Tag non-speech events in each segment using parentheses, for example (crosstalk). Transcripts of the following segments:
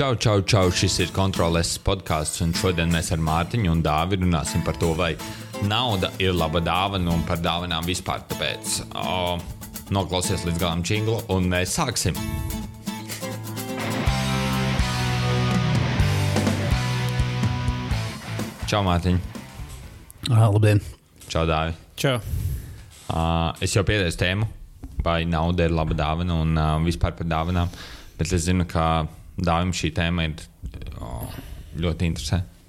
Čau, čau, čau! Šis ir kontrols podkāsts, un šodien mēs ar Mārtiņu un Dāvidu runāsim par to, vai nauda ir laba dāvana un par dāvanām vispār. Tāpēc o, noklausies līdz galam činglu, un mēs sāksim! Čau, Mārtiņ! Ah, labdien! Čau, Dāvi! Čau! Uh, es jau pieteicu tēmu, vai nauda ir laba dāvana un uh, vispār par dāvanām, bet es zinu, ka Dāvim šī tēma ir oh, ļoti interesanta.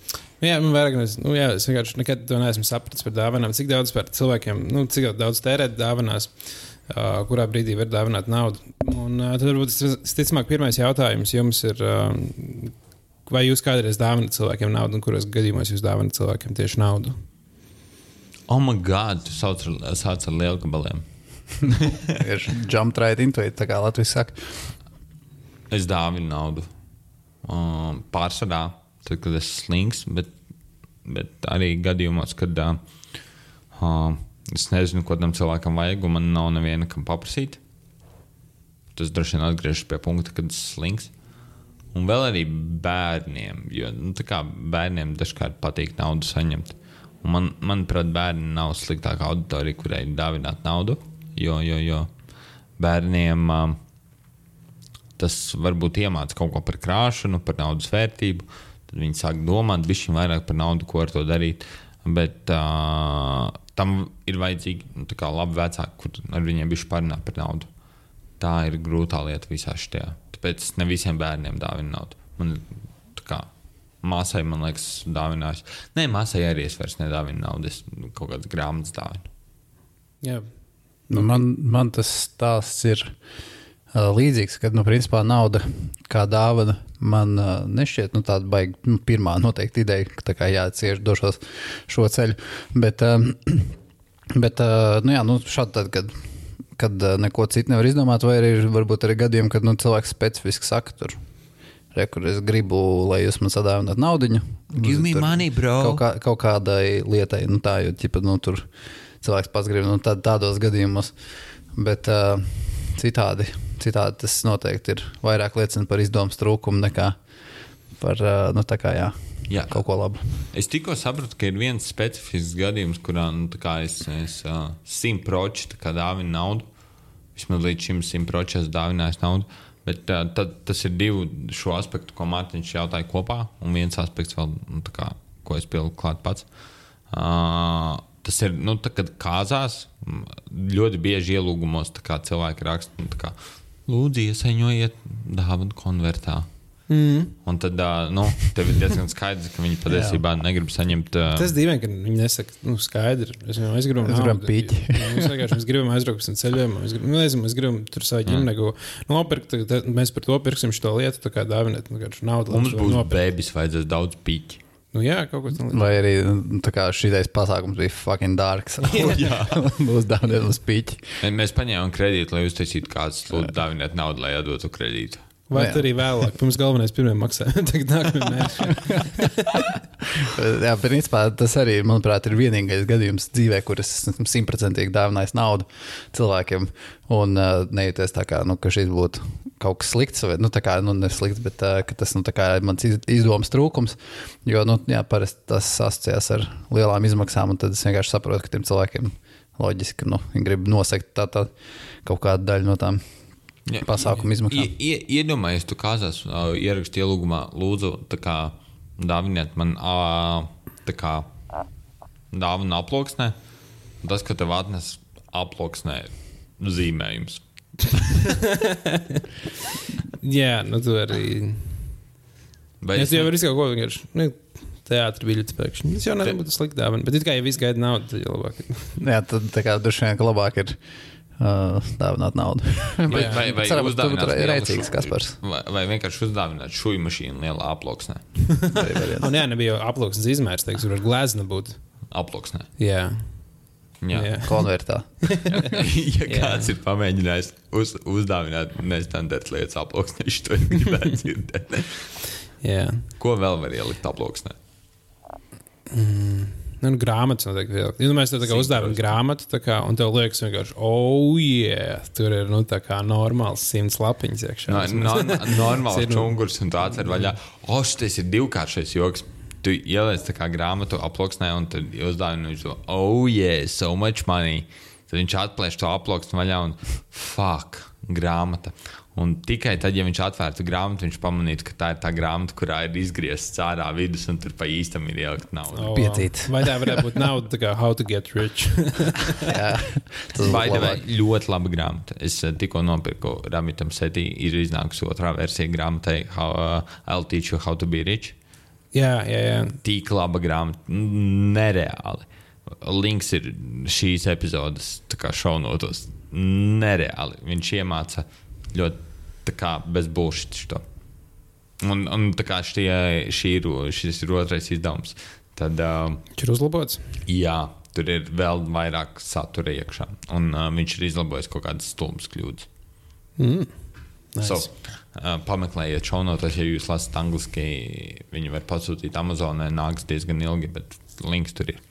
Nu Jā, man vairāk, es, nu, jā, es vienkārši nekad to neesmu sapratis par dāvanām. Cik daudz par cilvēkiem, nu, cik daudz tērēt dāvanās, uh, kurā brīdī var dāvināt naudu. Un uh, tad varbūt visticamāk pirmais jautājums jums ir, uh, vai jūs kādreiz dāvinat cilvēkiem naudu un kuros gadījumos jūs dāvinat cilvēkiem tieši naudu? Oh, my God, tu sauc ar, sauc ar lielu gabaliem. (laughs) ir jump right into it, tā kā Latvijas saka. Es dāvinu naudu. Um, pārsvarā, tad, kad esmu slings, bet, bet arī gadījumos, kad uh, uh, es nezinu, ko tam cilvēkam vajag, un man nav neviena, kam paprasīt. Tas droši vien atgriežas pie punkta, kad esmu slings. Un vēl arī bērniem, jo nu, bērniem dažkārt patīk naudu saņemt. Un man, manuprāt, bērni nav sliktākā auditorija, kurai dāvināt naudu. Jo, jo, jo bērniem uh, tas varbūt iemācīja kaut ko par krāšanu, par naudas vērtību. Tad viņi sāk domāt vairāk par naudu, ko ar to darīt. Bet uh, tam ir vajadzīgi nu, labi vecāki, kur ar viņiem bišķi parunāt par naudu. Tā ir grūtā lieta visā šajā. Tāpēc es ne visiem bērniem dāvinu naudu. Man, kā, māsai, man liekas, dāvinājis. Nē, māsai arī es vairs nedāvinu naudu. Es kaut kādas grāmatas dāvinu. Jā. Nu, man, man tas stāsts ir līdzīgs, kad, nu, principā nauda kā dāvana man uh, nešķiet nu, tāda baigta, nu, pirmā noteikti ideja, ka tā kā jācieš došos šo ceļu. Bet, um, (clears throat) bet nu, jā, nu, šādi tad, kad, kad neko citu nevar izdomāt, vai arī varbūt arī gadījumi, kad nu, cilvēks specifiski saka, tur, re, kur es gribu, lai jūs man sadāvināt naudu. Give me money, bro. Kaut, kā, kaut kādai lietai, nu, tā, jo, ķipa, nu, tur cilvēks pats grib nu, tā, tādos gadījumos. Bet uh, citādi Citādi tas noteikti ir vairāk liecina par izdomas trūkumu nekā par nu, kā, jā, jā. kaut ko labu. Es tikko sapratu, ka ir viens specifisks gadījums, kurā nu, es, es simtproci dāvinu naudu. Vismaz līdz šim simtproci esmu dāvinājis naudu. Bet tad, tas ir divu šo aspektu, ko Mārtiņš jautāja kopā, un viens aspekts vēl, nu, kā, ko es pieliku klāt pats. Uh, tas ir, nu, tā, kad kāzās, ļoti bieži ielūgumos cilvēki raksta, nu, kā, lūdzu, iesaņojiet dāvanu konvertā. Mm. Un tad, nu, tev ir diezgan skaidrs, ka viņi patiesībā negrib saņemt. Uh... Tas dīvaini, ka viņi nesaka, nu, skaidri. Mēs, mēs gribam, mēs gribam pīķi. (laughs) mēs vienkārši gribam aizbraukt uz ceļiem. Mēs gribam, nu, nezinu, mēs gribam tur savu ģimeni mm. nopirkt. Mēs par to pirksim šo lietu, tā kā dāvināt nu, naudu. Mums būs bērns, vajadzēs daudz pīķi. Nu, jā, kaut kas tāds. Vai arī nu, šīs pasākums bija fucking dārgs. (laughs) jā, (laughs) būs dāvināt uz pīķi. Mēs paņēmām kredītu, lai uztaisītu kāds lūdzu dāvināt naudu, lai atdotu kredītu. Vai nu, arī vēlāk, pirms galvenais pirmie maksājumi, (laughs) tagad nākamie mēneši. (laughs) jā, principā tas arī, manuprāt, ir vienīgais gadījums dzīvē, kur es esmu simtprocentīgi dāvinājis naudu cilvēkiem. Un uh, nejūties tā kā, nu, ka šis būtu kaut kas slikts, vai nu, kā, nu, ne slikts, bet uh, tas nu, ir mans izdomas trūkums. Jo nu, jā, parasti tas asociēs ar lielām izmaksām, un tad es vienkārši saprotu, ka tiem cilvēkiem loģiski, nu, grib nosegt tā, tā, kaut kādu daļu no tām ja, pasākumu izmaksām. Iedomājieties, tu kāzās ierakstīt ielūgumā, lūdzu, kā, dāviniet man kā, dāvanu aploksnē. Tas, ka tev atnes aploksnē zīmējums. (laughs) Jā, nu tu arī. Vai es jau varu izkaut ko vienkārši. Nu, teātris biļetes pēkšņi. Tas jau slikti dāvana. Bet it kā ja viss gaida naudu, tad jau labāk. Jā, tad tā kā droši vien, ka labāk ir uh, dāvināt naudu. (laughs) vai vai, vai uzdāvināt rēcīgs Kaspars? Vai, vai vienkārši uzdāvināt šūju mašīnu lielā aploksnē? (laughs) Un jā, nebija aploksnes izmērs, teiks, var glezna būt. Aploksnē. Jā. Jā, jā. (laughs) konvertā. ja kāds jā. ir pamēģinājis uz, uzdāvināt nestandarta lietas aploksnē, viņš to gribētu dzirdēt. Ko vēl var ielikt aploksnē? Mm. Nu, nu, grāmatas noteikti vēl. Ja mēs tev tā kā uzdāvinām grāmatu, kā, un tev liekas vienkārši, oh, yeah, tur ir, nu, tā kā normāls simts lapiņas iekšā. No, no, normāls (laughs) čungurs un tāds ir vaļā. O, šis ir divkāršais joks. Tu ieliec grāmatu aploksnē un tad uzdāvini viņš to, oh, yeah, so much money. Tad viņš atplēš to aploksni vaļā un fuck, grāmata. Un tikai tad, ja viņš atvērtu grāmatu, viņš pamanītu, ka tā ir tā grāmata, kurā ir izgriezts ārā vidus, un tur pa īstam ir ielikt naudu. Oh, Piecīt. Vai tā varētu būt nauda, tā kā How to Get Rich? (laughs) Jā, tas Vai tā ļoti laba grāmata? Es eh, tikko nopirku Ramitam Setī, ir iznākusi otrā versija grāmatai how, uh, I'll Teach You How to Be Rich. jā, jā, jā. Tik laba grāmata, nereāli. Links ir šīs epizodes šaunotos. Nereāli. Viņš iemāca ļoti kā bez bullshit šo. Un, un tā kā šie, šī ir, šis ir otrais izdevums, tad uh, Viņš ir uzlabots. jā, tur ir vēl vairāk satura iekšā. Un uh, viņš ir izlabojis kaut kādas stulbas kļūdas. Mm. Nice. So, uh, pameklējiet šaunotos, ja jūs lasat angliski. Viņi var pasūtīt Amazonē, nāks diezgan ilgi, bet links tur ir.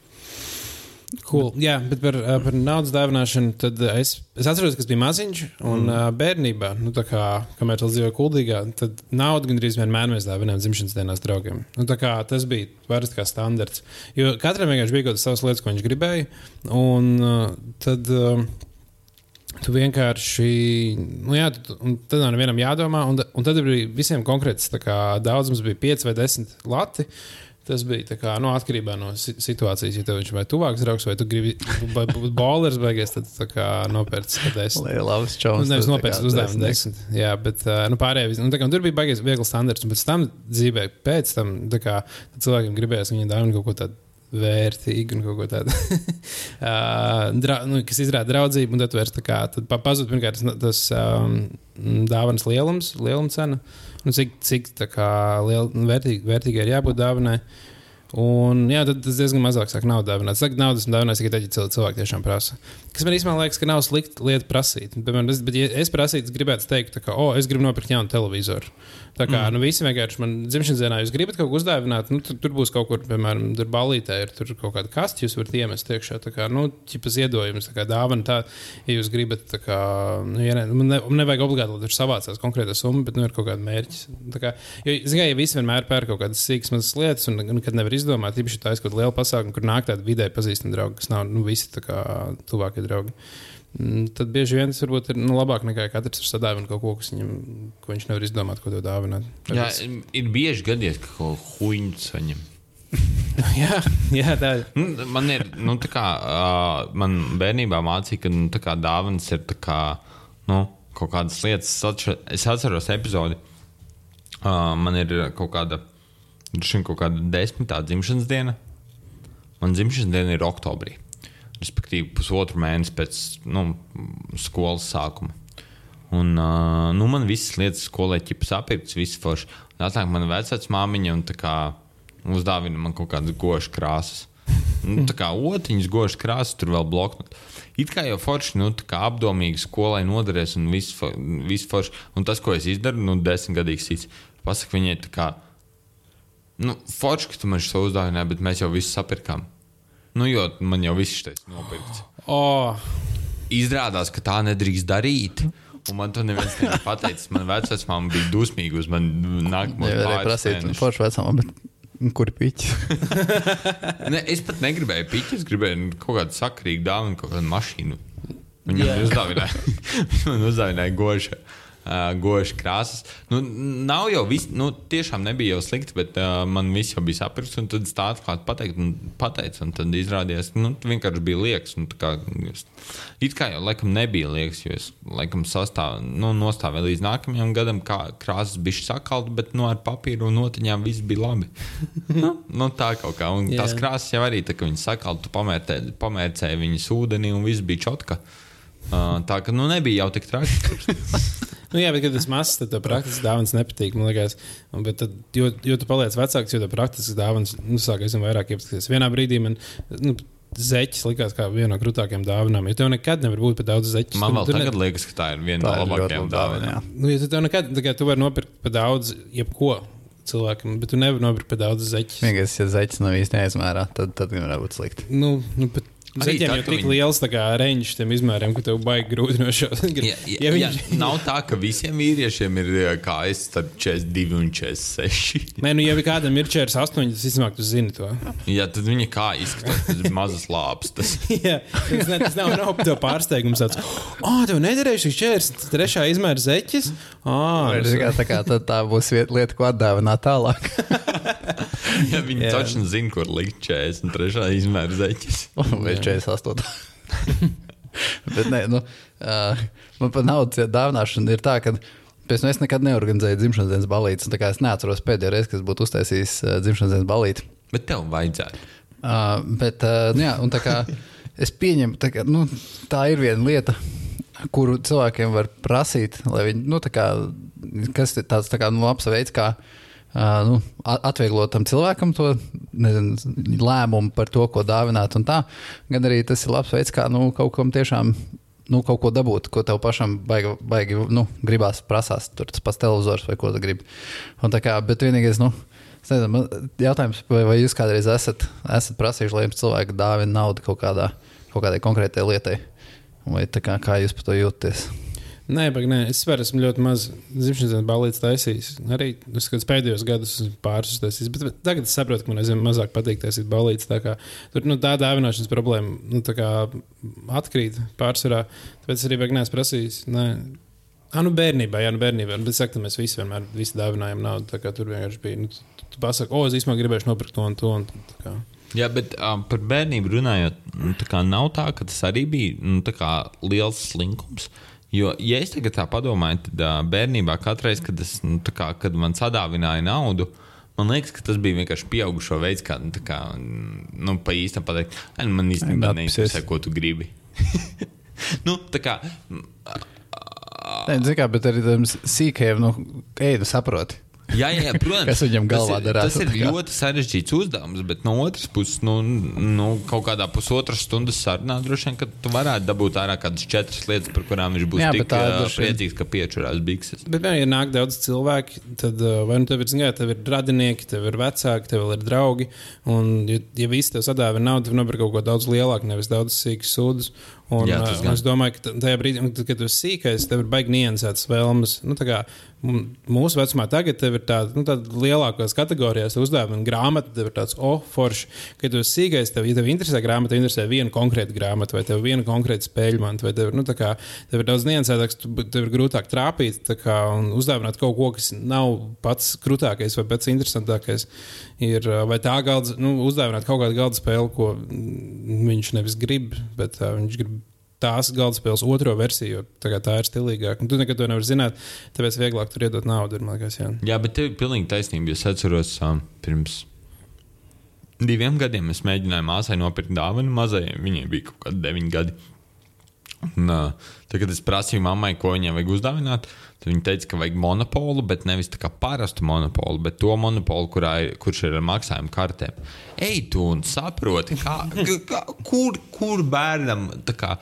Cool. Jā, bet par, par naudas dāvināšanu. Tad es, es atceros, kas bija maziņš. Un mm. bērnībā, nu, kā, kamēr tas dzīvoja kuldīgā, tad naudu gandrīz vienmēr mēs dāvinājām dzimšanas dienās draugiem. Nu, kā, tas bija parasti kā standarts. Jo katram vienkārši bija kaut kādas savas lietas, ko viņš gribēja. Un tad. Tu vienkārši, nu jā, tu- un tad nav nevienam jādomā, un, un tad bija visiem konkrēts, tā kā daudzums bija 5 vai 10 lati. Tas bija kā, nu, atkarībā no si- situācijas. Ja tev viņš vai tuvāks draugs, vai tu gribi būt bowlers beigās, tad nopērts desmit. Labs Nu, čoms. nevis nopērts uzdevumu desmit. Jā, bet uh, nu, pārējie, nu, kā, tur bija baigais viegls standarts. Pēc tam dzīvē, pēc tam tā kā, cilvēkiem gribējās viņu dāvināt kaut ko tādu vērtīgu un kaut ko tādu, (laughs) uh, dra, nu, kas izrāda draudzību. Un tad vairs tā kā tad pa- pazūd pirmkārt tas, tas um, dāvanas lielums, lieluma cena. Nu, cik cik liela, vērtīgi, vērtīgai ir jābūt dāvanai. Un, jā, tad tas diezgan mazāk sāk naudu dāvināt. Saka, naudas dāvinās tikai tad, ja cilvēki tiešām prasa. Kas man īstenībā liekas, ka nav slikta lieta prasīt. Piemēram, es, bet, ja es prasītu, es gribētu teikt, ka, oh, es gribu nopirkt jaunu televizoru. Tā kā mm. nu, visi vienkārši man dzimšanas dienā, jūs gribat kaut ko uzdāvināt, nu, tur, tur būs kaut kur, piemēram, tur balītē ir tur kaut kāda kasta, jūs varat iemest iekšā. Tā kā, nu, ķipa ziedojums, tā kā dāvana tā, ja jūs gribat, tā kā, nu, ja ne, man ne, man nevajag obligāti, lai tur savācās konkrēta summa, bet, nu, ir kaut kāda mērķis. Tā kā, jo, zināmā mērā, ja visi vienmēr pērk kaut kādas sīkas mazas lietas, un nekad nevar izdomāt, īpaši tā ir kaut kāda liela pasākuma, kur nāk tādi vidēji pazīstami draugi, kas nav, nu, visi tā kā tuvākie draugi. Mm, Tad bieži vien tas varbūt ir nu, labāk nekā katrs ir sadāvinājis kaut ko, kas viņam, ko viņš nevar izdomāt, ko tev dāvināt. Jā, ir bieži gadījies, ka kaut ko huīņu saņem. (laughs) jā, jā, tā ir. Nu, man ir, nu, tā kā, uh, man bērnībā mācīja, ka, nu, dāvāns ir, kā, nu, kaut kādas lietas. Es atceros epizodi, uh, man ir kaut kāda, šim kaut kāda desmitā dzimšanas diena. Man dzimšanas diena ir oktobrī. Respektīvi, pusotru mēnesi pēc nu, skolas sākuma. Un, uh, nu, man visas lietas skolē ķipa sapirktas, visas forši. Nāk, man vecāks māmiņa un kā uzdāvina man kaut kādas gošas krāsas. Nu, tā kā otiņas gošas krāsas, tur vēl bloknot. It kā jau forši, nu, tā kā apdomīgi skolai noderēs un viss viss forši. Un tas, ko es izdaru, nu, desmitgadīgs cits. Pasaka viņai tā kā, nu, forši, ka tu man šo uzdāvināji, bet mēs jau visu sapirkām. Nu, jo man jau viss šis nopirkts. Oh, Izrādās, ka tā nedrīkst darīt. Un man to neviens nebija pateicis. Man vecais māma bija dusmīga uz mani nākamo Nevarēja prasīt, forši vecumā, bet kur ir piķis? (laughs) Ne, es pat negribēju piķi, es gribēju kaut kādu sakrīgu dāvanu, kaut kādu mašīnu. Viņa man uzdāvināja, (laughs) viņa man uzdāvināja gošu. Uh, goši krāsas. Nu, nav jau viss, nu, tiešām nebija jau slikti, bet uh, man viss jau bija sapirkts. Un tad es tā atklāti pateicu, un, pateicu, un tad izrādījās, ka nu, vienkārši bija liekas. Un, kā, es, it kā jau laikam nebija liekas, jo es laikam sastāv, nu, nostāvēju līdz nākamajam gadam, kā krāsas bija sakaltas, bet nu, ar papīru un notiņām viss bija labi. (laughs) nu, nu, tā kaut kā. Un Jā. tās krāsas jau arī, tā, ka viņas sakalta, tu pamērcēji, pamērcēji viņas ūdenī un viss bija čotka. Uh, tā ka nu, nebija jau tik traki. (laughs) Nu, jā, bet, kad tas mazs, tad praktiski dāvāns nepatīk. Man liekas, Un, bet tad, jo, jo tu paliec vecāks, jo praktiski dāvāns nu, sāk aizvien vairāk iepazīties. Vienā brīdī man nu, zeķis likās kā viena no krūtākajām dāvanām. Jo tev nekad nevar būt par daudz zeķu. Man vēl tagad liekas, ka tā ir viena Tā no labākajām jā. Nu, ja tu tev nekad, tā kā tu vari nopirkt par daudz, jebko cilvēkam, bet tu nevari nopirkt par daudz zeķu. Vienīgais, ja zeķis nav īsti neizmērā, tad, tad varētu būt slikti. Nu, nu, bet Zeķiem jau tik liels reņģis tiem izmēriem, ka tev baigi grūti no šo. (laughs) Ja, ja, ja, viņi... ja, nav tā, ka visiem vīriešiem ir kā es, tad 42 un 46. Nē, nu, ja kādam ir čērs astoņi, tas vismaz tu zini to. Ja, tad viņa kā izskatās, tas ir mazas lāpas. Tas. (laughs) Jā, tas, ne, tas nav, nav tev pārsteigums. Tāds, oh, tev nederēja šis čērs, trešā izmēra zeķis. Oh, kā, tā, kā, tā būs viet- lieta, ko atdāvināt tālāk. (laughs) Ja viņi Jā. taču zina, kur likt 43. izmēra zeķis. Vai 48. (laughs) Bet nē, nu, uh, man par naudas dāvināšanu ir tā, ka pēc tam es nekad neorganizēju dzimšanas dienas balīti. Es neatceros pēdējo reizi, kad būtu uztaisījis uh, dzimšanas dienas balīti. Bet tev vajadzētu. Uh, bet, uh, nu, jā, un tā kā es pieņemu, tā, kā, nu, tā ir viena lieta, kuru cilvēkiem var prasīt, lai viņi, nu, tā kā, kas ir tāds tā kā, nu, labs veids, kā uh, nu, a- atvieglot tam cilvēkam to nezinu, lēmumu par to, ko dāvināt, gan arī tas ir labs veids, kā nu, kaut kam tiešām. Nu, kaut ko dabūt, ko tev pašam baigi, baigi nu, gribās, prasās. Tur tas pats televizors vai ko tu gribi. Un kā, bet vienīgais, nu, nezinu, jautājums, vai, vai jūs kādreiz esat, esat prasījuši, lai jums cilvēki dāvina naudu kaut, kādā, kaut kādai konkrētai lietai? Vai kā, kā jūs par to jūtaties? Nē, bet nē, es vispār esmu ļoti maz dienas balīdzes taisījis. Arī es pēdējos gados pāris uztaisījis. Bet tagad es saprotu, ka man aizvien mazāk patīk taisīt balīdzes. Tā, kā, tur nu, tā dāvināšanas problēma nu, tā kā atkrīt pārsvarā. Tāpēc arī vajag neesmu prasījis. Nē. Ah, nu bērnībā, jā, nu bērnībā. Bet es saku, ka mēs visi vienmēr visi dāvinājām naudu. tā kā Tur vienkārši bija. Nu, tu, tu pasaki, o, es īstenībā gribēju nopirkt to un to. Un, tā. Jā, bet um, par bērnību runājot, nu, tā kā nav tā, ka tas arī bija nu, liels slinkums. Jo, ja es tagad tā domāju, tad bērnībā katru reizi, kad, es, nu, kā, kad man sadāvināja naudu, man liekas, ka tas bija vienkārši pieaugušo veids, kā, nu, kā nu, pa īstam pateikt, "Ai, nu, man īstenībā neinteresē, ko tu gribi. (laughs) nu, tā kā, Nē, zini kā, bet arī tam sīkajam, nu, ej, nu, saproti. Jā, jā, jā, protams. Kas viņam galvā tas ir, darās, tas ir tā kā? ļoti sarežģīts uzdevums, bet no otras puses, nu, nu kaut kādā pusotras stundas sarunā droši vien, ka tu varētu dabūt ārā kādas četras lietas, par kurām viņš būs Jā, jā, tik uh, priecīgs, ka piečurās bikses. Bet, ja nāk daudz cilvēku, tad vai nu tev ir, zināmā, tev ir radinieki, tev ir vecāki, tev ir draugi. Un, ja, ja visi tev sadāvina naudu, tad nopirkt kaut ko daudz lielāku, nevis daudz sīkus sūdus. Un, Jā, uh, es domāju, ka tajā brīdī, kad tu esi sīkais, tev ir baigi niansētas vēlmes. Nu, tā kā mūsu vecumā tagad tev ir tāda nu, tāda lielākās kategorijās uzdevuma grāmata, tev ir tāds, oh, forši. Kad tu esi sīkais, tev, ja tev interesē grāmata, tev interesē viena konkrēta grāmata, vai tev viena konkrēta spēļu manta, vai tev, nu, tā kā, tev ir daudz niansētāks, tev ir grūtāk trāpīt tā kā, un uzdāvināt kaut ko, kas nav pats krūtākais vai pats interesantākais. Ir, vai tā galda, nu, uzdāvināt kaut kādu galda spēli, ko mm, viņš nevis grib, bet uh, viņš grib tās galda spēles otro versiju, jo tā, ir stilīgāka. Tu nekad to nevari zināt, tāpēc vieglāk tur iedot naudu. Liekas, jā. Jā, bet tev ir pilnīgi taisnība. Es atceros, um, pirms diviem gadiem es mēģināju māsai nopirkt dāvanu mazai. Viņai bija kaut kādi deviņi gadi. Un, uh, tad, kad es prasīju mammai, ko viņai vajag uzdāvināt, tad viņa teica, ka vajag monopolu, bet nevis tā kā parastu monopolu, bet to monopolu, ir, kurš ir ar maksājumu kartēm. Ej, tu un saproti, kā, kā, kur, kur bērnam kā.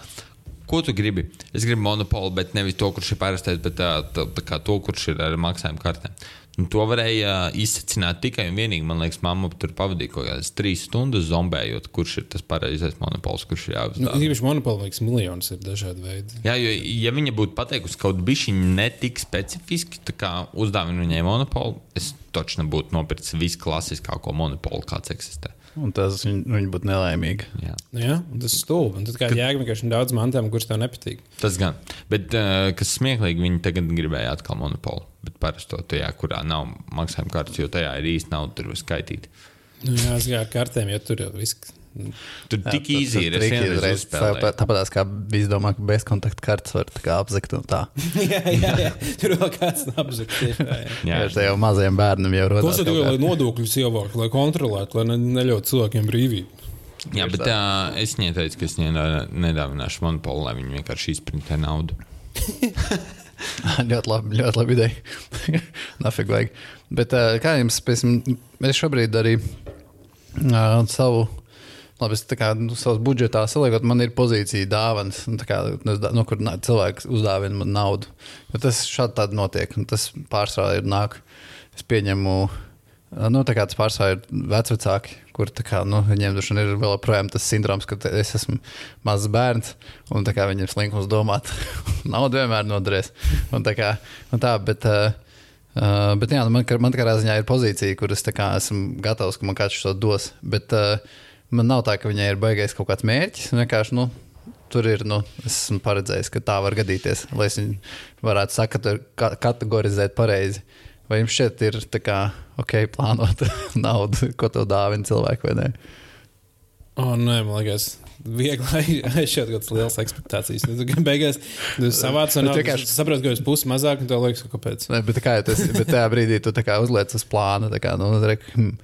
Ko tu gribi? Es gribu monopolu, bet nevis to, kurš ir parastais, bet tā, tā, tā kā to, kurš ir ar maksājumu kartēm. Un to varēja uh, izsmeļot tikai un vienīgi. Man liekas, mamma tur pavadīja kaut kādas trīs stundas zombējot, kurš ir tas pareizais monopols, kurš ir Nu, jāuzdāvina. Īpaši monopoli liekas, miljonus ir dažādi veidi. Jā, jo, ja viņa būtu pateikusi kaut bišķiņu netik specifiski, tā kā uzdāvina viņai monopolu, es taču nebūtu nopircis visklasiskāko monopolu, kāds eksistē. Un tas viņi, viņi būtu nelaimīgi. Jā. Nu, jā, un tas ir stulbi. Un Tad kā jēga vienkārši daudz mantām, kuras tev nepatīk. Tas gan. Bet, uh, kas smieklīgi, viņi tagad gribēja atkal monopolu. Bet parasti to tajā, kurā nav maksājuma kārtas, jo tajā ir īsti nauda, tur var skaitīt. Nu, jā, es kā ar kartēm, jo tur jau viss. Tur Jā, tik tas- īsi tas ir. Es vienreiz uzspēlēju. tāpat- kā visi domā, ka bezkontakta kartes var tā kā apzakt un tā. (laughs) jā, jā, jā, tur vēl kāds tā, jā. Jā, Jā, tā jau mazajiem bērnam jau rodas. Kas ir tikai lai nodokļus ievāktu, lai kontrolētu, lai ne, neļautu cilvēkiem brīvību? Jā, bet uh, es viņai teicu, ka es nedāvināšu monopolu, lai viņi vienkārši izprintē naudu. (laughs) ļoti labi, ļoti labi ideja. (laughs) Nafig vajag. Bet kā jums, piemēram, es šobrīd arī uh, savu. Labi, es kā nu, savā budžetā saliekot, man ir pozīcija dāvāns, nu, kā, nu, nu, kur cilvēks uzdāvina man naudu. Bet tas šādi tādi notiek, un tas pārsvarā ir nāk. Es pieņemu, Nu, tā kā tas pārsvarā ir vecāki, kur kā, nu, viņiem droši vien ir vēl joprojām tas sindroms, ka es esmu mazs bērns, un kā viņiem slinkums domāt, (laughs) naudu vienmēr noderēs. Un tā kā, un tā, bet, uh, uh, bet jā, nu, man, man katrā ziņā ir pozīcija, kur es kā, esmu gatavs, ka man kāds to dos. Bet uh, man nav tā, ka viņai ir baigais kaut kāds mērķis. Vienkārši, nu, tur ir, nu, es esmu paredzējis, ka tā var gadīties, lai es viņu varētu sakat, kategorizēt pareizi. Vai jums šķiet, ir kā, ok, plānot (laughs) naudu, ko to dāvina cilvēku vai nē? O, nē, man liekas, viegli (laughs) aizšķirt kaut kādas lielas expectācijas. Nu, tu beigās tu savāc un vienkārši saproti, ka jūs pusi mazāk, un tev liekas, ka kāpēc. Nē, bet, kā, tas, bet tajā brīdī tu uzliec uz plāna, tā kā, nu, rek, hmm,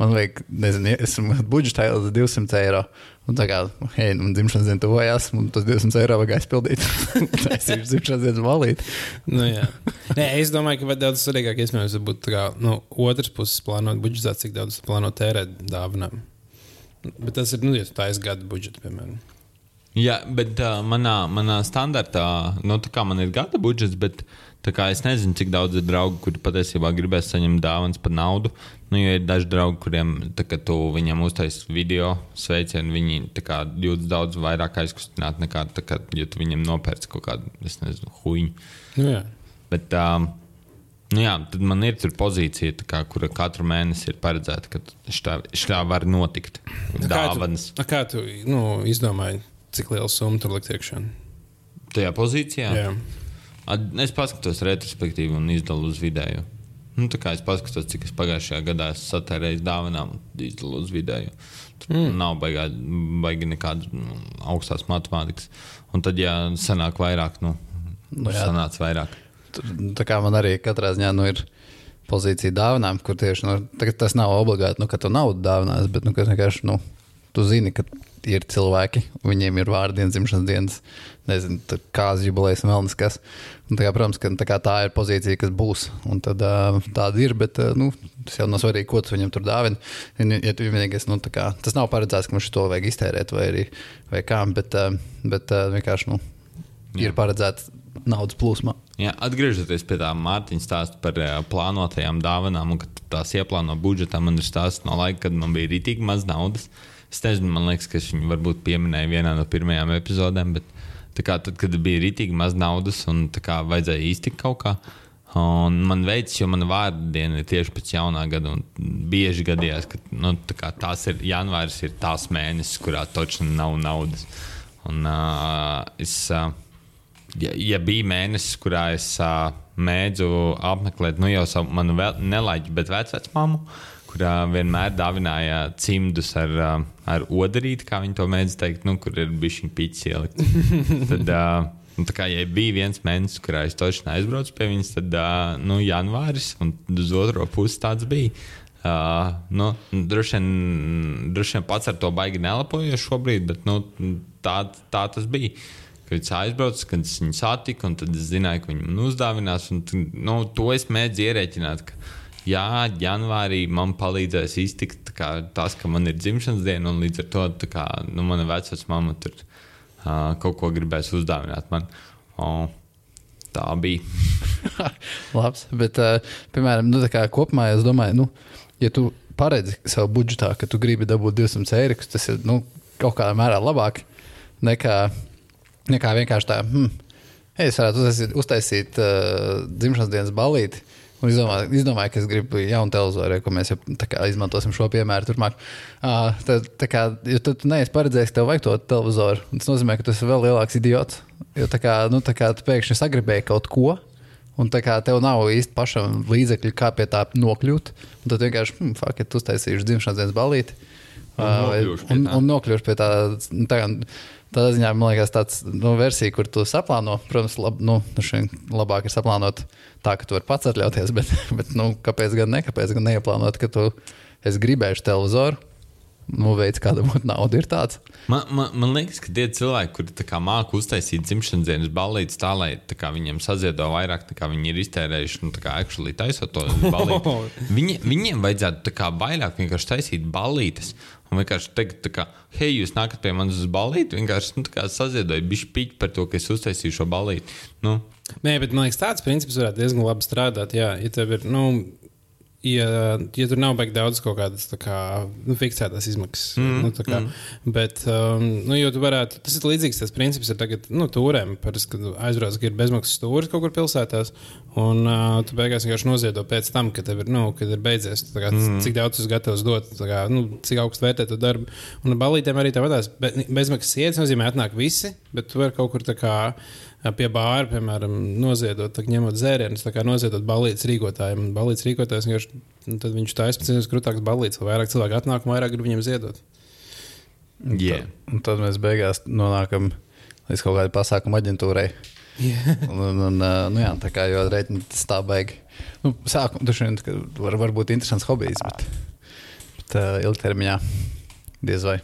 man vajag, nezinu, esmu budžetā 200 eiro. Un tā kā, hei, nu, dzimšanas diena tuvojās, un tas 200 eiro vajag aizpildīt. (laughs) tas ir dzimšanas dienas valīt. nu, jā. Nē, es domāju, ka daudz svarīgāk iespējams būtu kā, nu, otrs puses plānot budžetā, cik daudz plānot tērēt dāvanām. Bet tas ir, nu, ja tā ir gada budžets, piemēram. Jā, bet uh, manā, manā standartā, nu, tā kā man ir gada budžets, bet es nezinu, cik daudz ir draugu, kuri patiesībā gribēs saņemt dāvanas par naudu. Nu, jo ir daži draugi, kuriem, kad tu viņiem uztaisīji video sveicienu, viņi kā, jūtas daudz vairāk aizkustināti nekā, kā, ja tu viņiem nopērci kaut kādu, nezinu, huīņu. Nu, jā. Bet, um, Nu jā, tad man ir pozīcija, kā, kura katru mēnesi ir paredzēta, ka šī var notikt. Dāvanas. Kā tu, kā tu nu, izdomāji, cik liela summa tur likt iekšā? Tajā pozīcijā? Jā. Es paskatos retrospektīvi un izdalu uz vidēju. Nu, tā kā es paskatos, cik es pagājušajā gadā esmu satērējis dāvanām, izdalu uz vidēju. Tur mm. nav baigā, baigi nekādas nu, augstās matemātikas. Un tad, ja sanāk vairāk, nu, nu sanāca vairāk. Tā kā man arī katrā ziņā nu, ir pozīcija dāvanām, kur tieši nu, tas nav obligāti, nu, ka tu naudu dāvinās, bet nu, vienkārši nu, tu zini, ka ir cilvēki, viņiem ir vārdi, dzimšanas dienas, nezinu, kāds jubilejas un vēl neskas. Un, tā kā, protams, ka tā, kā, tā ir pozīcija, kas būs. Un tad, tāda ir, bet nu, tas jau nav svarīgi, ko tu viņam tur dāvini. Ja tu vienīgais, nu, kā, tas nav paredzēts, ka mums to vajag iztērēt vai, arī, vai kā, bet, bet vienkārši nu, ir paredzēts naudas plūsmā. Jā, atgriežoties pie tā Mārtiņa stāsta par uh, plānotajām dāvanām, un ka tās ieplāno budžetā, man ir stāsts no laika, kad man bija rītīgi maz naudas. Es nezinu, man liekas, ka viņi varbūt pieminēja vienā no pirmajām epizodēm, bet kā, tad, kad bija rītīgi maz naudas un kā, vajadzēja iztikt kaut kā. Un man veids, jo mana vārda diena ir tieši pēc jaunā gada. Bieži gadījās, ka nu, tā tās ir janvāris, ir tās mēnesis, kurā točni nav naudas. Un, uh, es, uh, ja, ja bija mēnesis, kurā es uh, mēdzu apmeklēt nu, jau savu manu nelaiķu, bet vecmāmu, kurā vienmēr dāvināja cimdus ar, ar odarīti, kā viņi to mēdz teikt, nu, kur ir bijuši pīķis ielikt. (laughs) Tad, Nu, tā kā ja bija viens mēnesis, kurā es točni aizbraucu pie viņas, tad uh, nu, janvāris un uz otro pusi tāds bija. Uh, nu, droši, vien, droši vien pats ar to baigi nelapoju šobrīd, bet nu, tā, tā tas bija. Kad es aizbraucu, kad es viņu satiku, un tad es zināju, ka viņi man uzdāvinās. Un, nu, to es mēģināju ierēķināt. Ka, jā, janvārī man palīdzēs iztikt kā, tas, ka man ir dzimšanas diena, un līdz ar to kā, nu, mana vecā mamma tur uh, kaut ko gribēs uzdāvināt man. O, tā bija. (laughs) Labs, bet, uh, piemēram, nu, kopumā es domāju, nu, ja tu paredzi savu budžetā, ka tu gribi dabūt 200 eiro, tas ir nu, kaut kādā mērā labāk nekā, nekā vienkārši tā. Hmm, es varētu uztaisīt, uztaisīt uh, dzimšanas dienas balīti, Un izdomāju, izdomāju, ka es gribu jaunu televizoru, ko mēs jau izmantosim šo piemēru turpmāk. Uh, tad, kā, jo tad tu neesi paredzējis, ka tev vajag to televizoru. Tas nozīmē, ka tu esi vēl lielāks idiots. Jo tā kā, nu, tā kā tu pēkšņi sagribēji kaut ko, un tā kā tev nav īsti pašam līdzekļi, kā pie tā nokļūt. Tad vienkārši, hm, fuck, ja tu uztaisīsi dzimšanas dienas balīti. Uh, un, un nokļūšu pie tā. tā Tādā ziņā man liekas, tāds nu, versija, kur tu saplāno, protams, lab, nu, labāk ir saplānot tā, ka tu vari pats atļauties, (laughs) bet, bet nu, kāpēc gan ne? Kāpēc gan neieplānot, ka tu gribēsi televizoru? Nu, veids, kā dabūt naudu, ir tāds. Man, man, man liekas, ka tie cilvēki, kuri māca uztaisīt dzimšanas dienas balīti tā, lai kā, viņiem saziedo vairāk, nekā viņi ir iztērējuši, nu, kā actually taisot to (laughs) balīti, viņi, viņiem vajadzētu kā, vairāk vienkārši taisīt balītes. Un vienkārši teikt, ka, hei, jūs nākat pie manis uz balīti, vienkārši nu, saziedoju bišķi piķi par to, ka es uztaisīju šo balīti. Nu. Nē, bet man liekas, tāds princips varētu diezgan labi strādāt. Jā, ja tev ir, nu, ja, ja tur nav baigi daudz kaut kādas kā, nu, fiksētas izmaksas. Mm, nu, kā, mm. Bet, um, nu, jo tu varētu, tas ir līdzīgs tas princips ar tagad, nu, tūrēm. Parasti, kad aizbrauc, ka ir bezmaksas stūris kaut kur pilsētās, un uh, tu beigās vienkārši noziedo pēc tam, kad, ir, nu, kad ir beidzies. Kā, mm. Cik daudz tu gatavs dot, kā, nu, cik augstu vērtē tu darbu. Un ar balītēm arī tāpatās. Be, bezmaksas ietas nozīmē, atnāk visi, bet tu vari kaut kur tā kā pie bāra, piemēram, noziedot, tā, ņemot dzērienus, tā kā noziedot balīdzes rīkotājiem. Balīdzes rīkotājs vienkārši nu, tad viņš taisa pēc iespējas krūtākas balīdzes, lai vairāk cilvēku atnāk un vairāk grib viņiem ziedot. Yeah. Un tad mēs beigās nonākam līdz kaut kādai pasākuma aģentūrai. Yeah. (laughs) un, un, nu jā, tā kā jau rēķina tas tā baigi. Nu, sākumā tas var, var būt interesants hobijs, bet, bet uh, ilgtermiņā diez vai.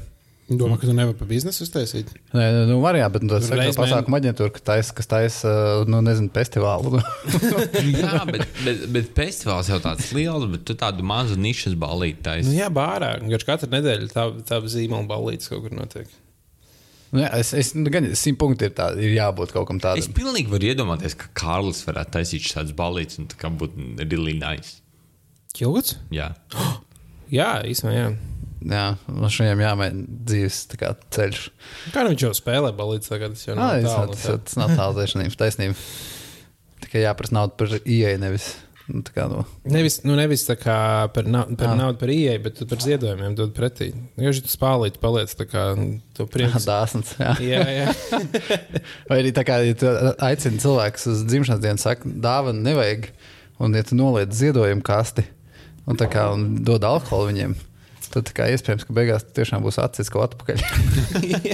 Domā, ka tu nevari pa biznesu uztaisīt? Nē, nu, var jā, bet nu, tas ir Reiz pasākuma aģentūra, kas taisa, kas taisa, nu, nezinu, festivālu. (laughs) (laughs) Jā, bet, bet, bet festivāls jau tāds liels, bet tu tādu mazu nišas balīti Nu, taisi. jā, bārā. Garš katru nedēļu tā, tā zīmola balīdzes kaut kur notiek. Nu, jā, es, es, nu, gan simt punkti ir, tā, ir jābūt kaut kam Es tādam. pilnīgi varu iedomāties, ka Kārlis varētu taisīt šādas balītas un tā kā būtu really nice. Ķilgots? Jā. (gasps) Jā, īstenībā. Jā. Jā, man šodien jāmēģina dzīves kā ceļš. Kā nu viņš jau spēlē balīdzes tagad? Tas jau nav tas, tālu. no tas, tā. tas nav tālu taisnība. Tikai jāprasa naudu par ieeju, nevis. Nu, kā, nu, Nevis, nu, nevis tā kā par, na par naudu, par ieeju, bet par ziedojumiem dod pretī. Jo šī spālīte paliec tā kā to prieks. (laughs) dāsns. Jā. jā, jā. (laughs) Vai arī tā kā ja tu aicini cilvēkus uz dzimšanas dienu, saka, dāvana nevajag. Un, ja tu noliec ziedojumu kasti un, tā kā, un dod alkoholu viņiem, tad tā kā iespējams, ka beigās tiešām būs acis kaut atpakaļ.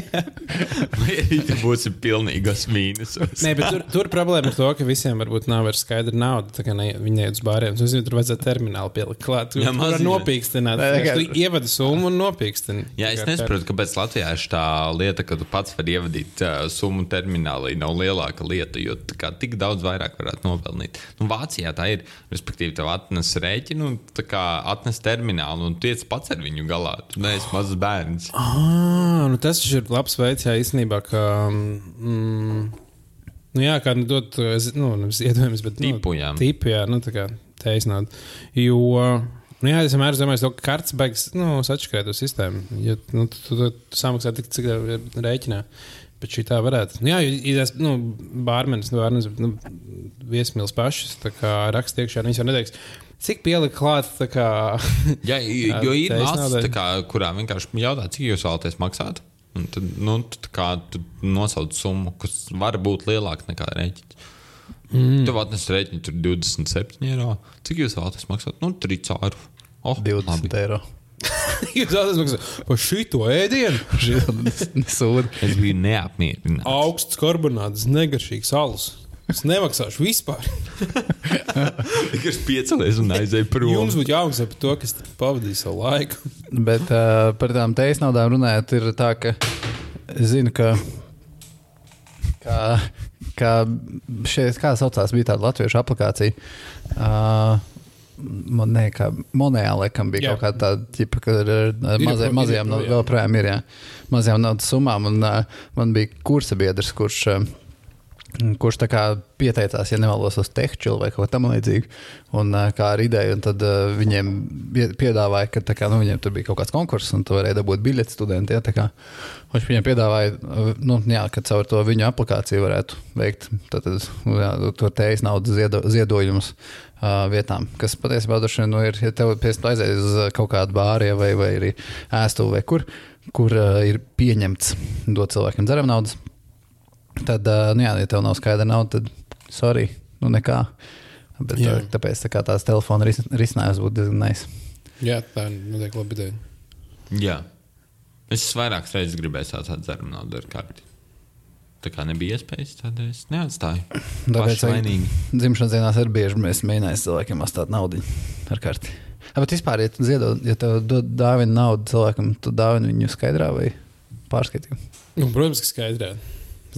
(laughs) Vai būsi pilnīgos mīnusos? Nē, bet tur, tur problēma ir to, ka visiem varbūt nav vairs skaidra nauda. Tā kā ne, viņi neiet uz bāriem. Es nezinu, tur vajadzētu terminālu pielikt klāt. Tur Jā, tur var nopīkstināt. Nē, kā- Tu ievadi summu un nopīkstini. Jā, es nesaprotu, kāpēc Latvijā ir tā lieta, ka tu pats vari ievadīt uh, summu terminālī. Nav lielāka lieta, jo tā kā, tik daudz vairāk varētu nopelnīt. Nu, Vācijā tā ir. Respektīvi, tev atnes rēķinu, un tā kā atnes terminālu, un tiec pats ar viņu galā. Tu neesi mazs bērns. Ah, nu tas ir labs veids, jā, īstenībā, ka. Mm, nu jā, kā nu, dot, nu, nevis iedojumus, bet. Tipu, jā. Nu, tipu, jā, nu tā kā teisināt. Jo. Nu jā, es vienmēr domāju, ka kartes beigas nu, atšķirēt to sistēmu. Ja, nu, tu, tu, tu, tu samaksā tik, cik tev ir rēķinā. Bet šī tā varētu. Nu, jā, tas nu, bārmenis, nu, bārmenis, nu, viesmīlis pašas raksta iekšā, viņš jau neteiks, cik pielika klāt. tā Kā, (laughs) Jā, jo ir kā, kurām vienkārši jautā, cik jūs vēlaties maksāt. Un tad nu, tā kā, tu nosauc summu, kas var būt lielāka nekā rēķins. Mm. Tev atnes rēķinu tur 27 eiro. Cik jūs vēlaties maksāt? Nu, 3 eiro. Oh, 20 labi. eiro. Jūs atzīstat, par šito ēdienu (laughs) Šī nesūda. Es biju neapmierināts. augsts karbonāts, negaršīgs alus. Es nemaksāšu vispār. (laughs) Tikai piecelies un aizēju prom. Jums būtu jāmaksā par to, kas pavadīja savu laiku. (laughs) Bet uh, par tām teisu naudām runājot, ir tā, ka es zinu, ka. Kā, kā šeit, kā saucās, bija tāda latviešu aplikācija. Uh, Man ne, kā monēta, laikam, bija Jā. kaut kāda tāda, ķipa, ka ar, ar mazajām, ir no, joprojām. ir, jā, mazajām naudas summām. Un, uh, man bija kursa biedrs, kurš, uh, kurš kā pieteicās, ja nevēlos uz tehniku vai kaut ko tamlīdzīgu. Un kā ar ideju, un tad viņiem pie- piedāvāja, ka kā, nu, viņiem tur bija kaut kāds konkurss, un tu varēji dabūt biļeti studentiem. Ja, kā viņš viņiem piedāvāja, nu, jā, ka caur to viņu aplikāciju varētu veikt tad, jā, to tējas naudas ziedo, ziedojumus uh, vietām, kas patiesībā nu, ir, ja tev aizies uz kaut kādu bāru vai, vai arī ēstuvi vai kur, kur uh, ir pieņemts dot cilvēkiem dzeram naudas. Tad, nu jā, ja tev nav skaidra nauda, tad sorry, nu nekā. Bet, Jā. tā, tāpēc tā kā tās telefona ris risinājums būtu diezgan nice. Jā, tā noteikti labi ideja. Jā. Es vairākas reizes gribēju tādu dzerumu naudu ar karti. Tā kā nebija iespējas, tad es neatstāju. Tāpēc vainīgi. dzimšanas dienās ir bieži mēs mēģinājām cilvēkiem atstāt naudu ar karti. Ja, bet vispār, ja tu ziedot, ja tev dod dāvinu naudu cilvēkam, tu dāvini viņu skaidrā vai pārskaitījumā. Nu, protams, ka skaidrā.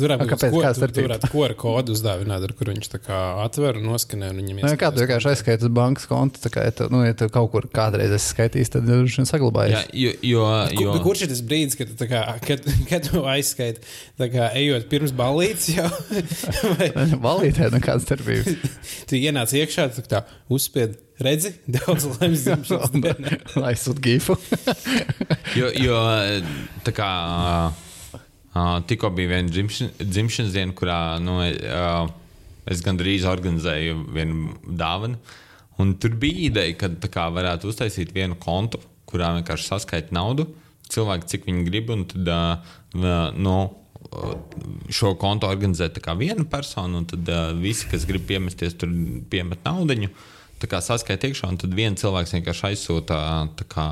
Tur varētu būt Kāda tur- tur starpība? varētu kora kodu uzdāvināt, ar kuru viņš tā kā atver un noskanē. un viņam Nu, ja kā tu ieskatās vienkārši kontā. aizskaiti uz bankas kontu, tā kā, ja tu, nu, ja tu kaut kur kādreiz esi skaitījis, tad viņš ir Jā, saglabājies. jo, jo, Kur, jo, kurš ir tas brīdis, kad, kā, kad, (laughs) kad tu aizskaiti, tā kā ejot pirms balītes jau? (laughs) Vai (laughs) Valītē nekāda starpība. tu ienāc iekšā, tu tā uzspied, redzi, daudz laimes dzimšanas dienā. Lai sūtu gifu. jo, jo tā kā uh, tikko bija viena dzimšana, dzimšanas diena, kurā nu, uh, es gandrīz organizēju vienu dāvanu. Un tur bija ideja, ka kā varētu uztaisīt vienu kontu, kurā vienkārši saskaita naudu, cilvēki, cik viņi grib, un tad uh, no, šo kontu organizē viena persona, un tad uh, visi, kas grib piemesties, tur piemet naudu. Saskaita iekšā, un tad viens cilvēks vienkārši aizsūta tā kā,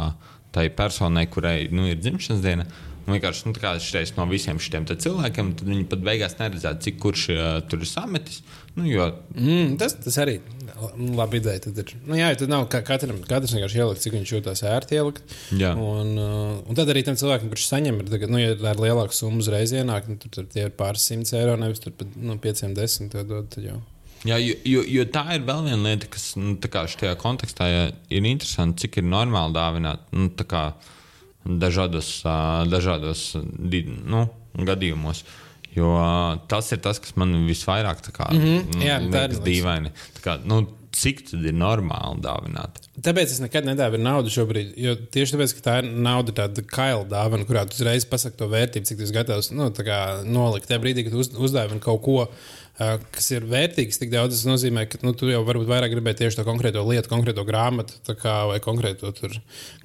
tai personai, kurai nu, ir dzimšanas diena. Un vienkārši nu, tā kā šis no visiem šiem cilvēkiem, tad viņi pat beigās neredzētu, cik kurš uh, tur ir sametis. Nu, jo, Mm, tas, tas arī labi ideja. Tad ir, nu, jā, tad nav ka- katram, katrs vienkārši ielikt, cik viņš jūtas ērti ielikt. Jā. Un, uh, un tad arī tam cilvēkam, kurš saņem, ir, tagad, nu, ja ar lielāku summu uzreiz ienāk, nu, tur, tur tie ir pāris simts eiro, nevis tur pat nu, pieciem desmit. Tad, tad jau. Jā, jo, jo, jo tā ir vēl viena lieta, kas nu, šajā kontekstā ir interesanti, cik ir normāli dāvināt nu, dažādos, dažādos nu, gadījumos. Jo tas ir tas, kas man visvairāk tā kā, mm -hmm. Jā, tā ir liekas liekas. dīvaini. Tā Kā, nu, cik tad ir normāli dāvināt? Tāpēc es nekad nedāvinu naudu šobrīd. Jo tieši tāpēc, ka tā ir nauda, tāda kaila dāvana, kurā tu uzreiz pasaki to vērtību, cik tu esi gatavs nu, tā nolikt. Tajā brīdī, kad uz, uzdāvini kaut ko, kas ir vērtīgs, tik daudz, tas nozīmē, ka nu, tu jau varbūt vairāk gribēji tieši to konkrēto lietu, konkrēto grāmatu kā, vai konkrēto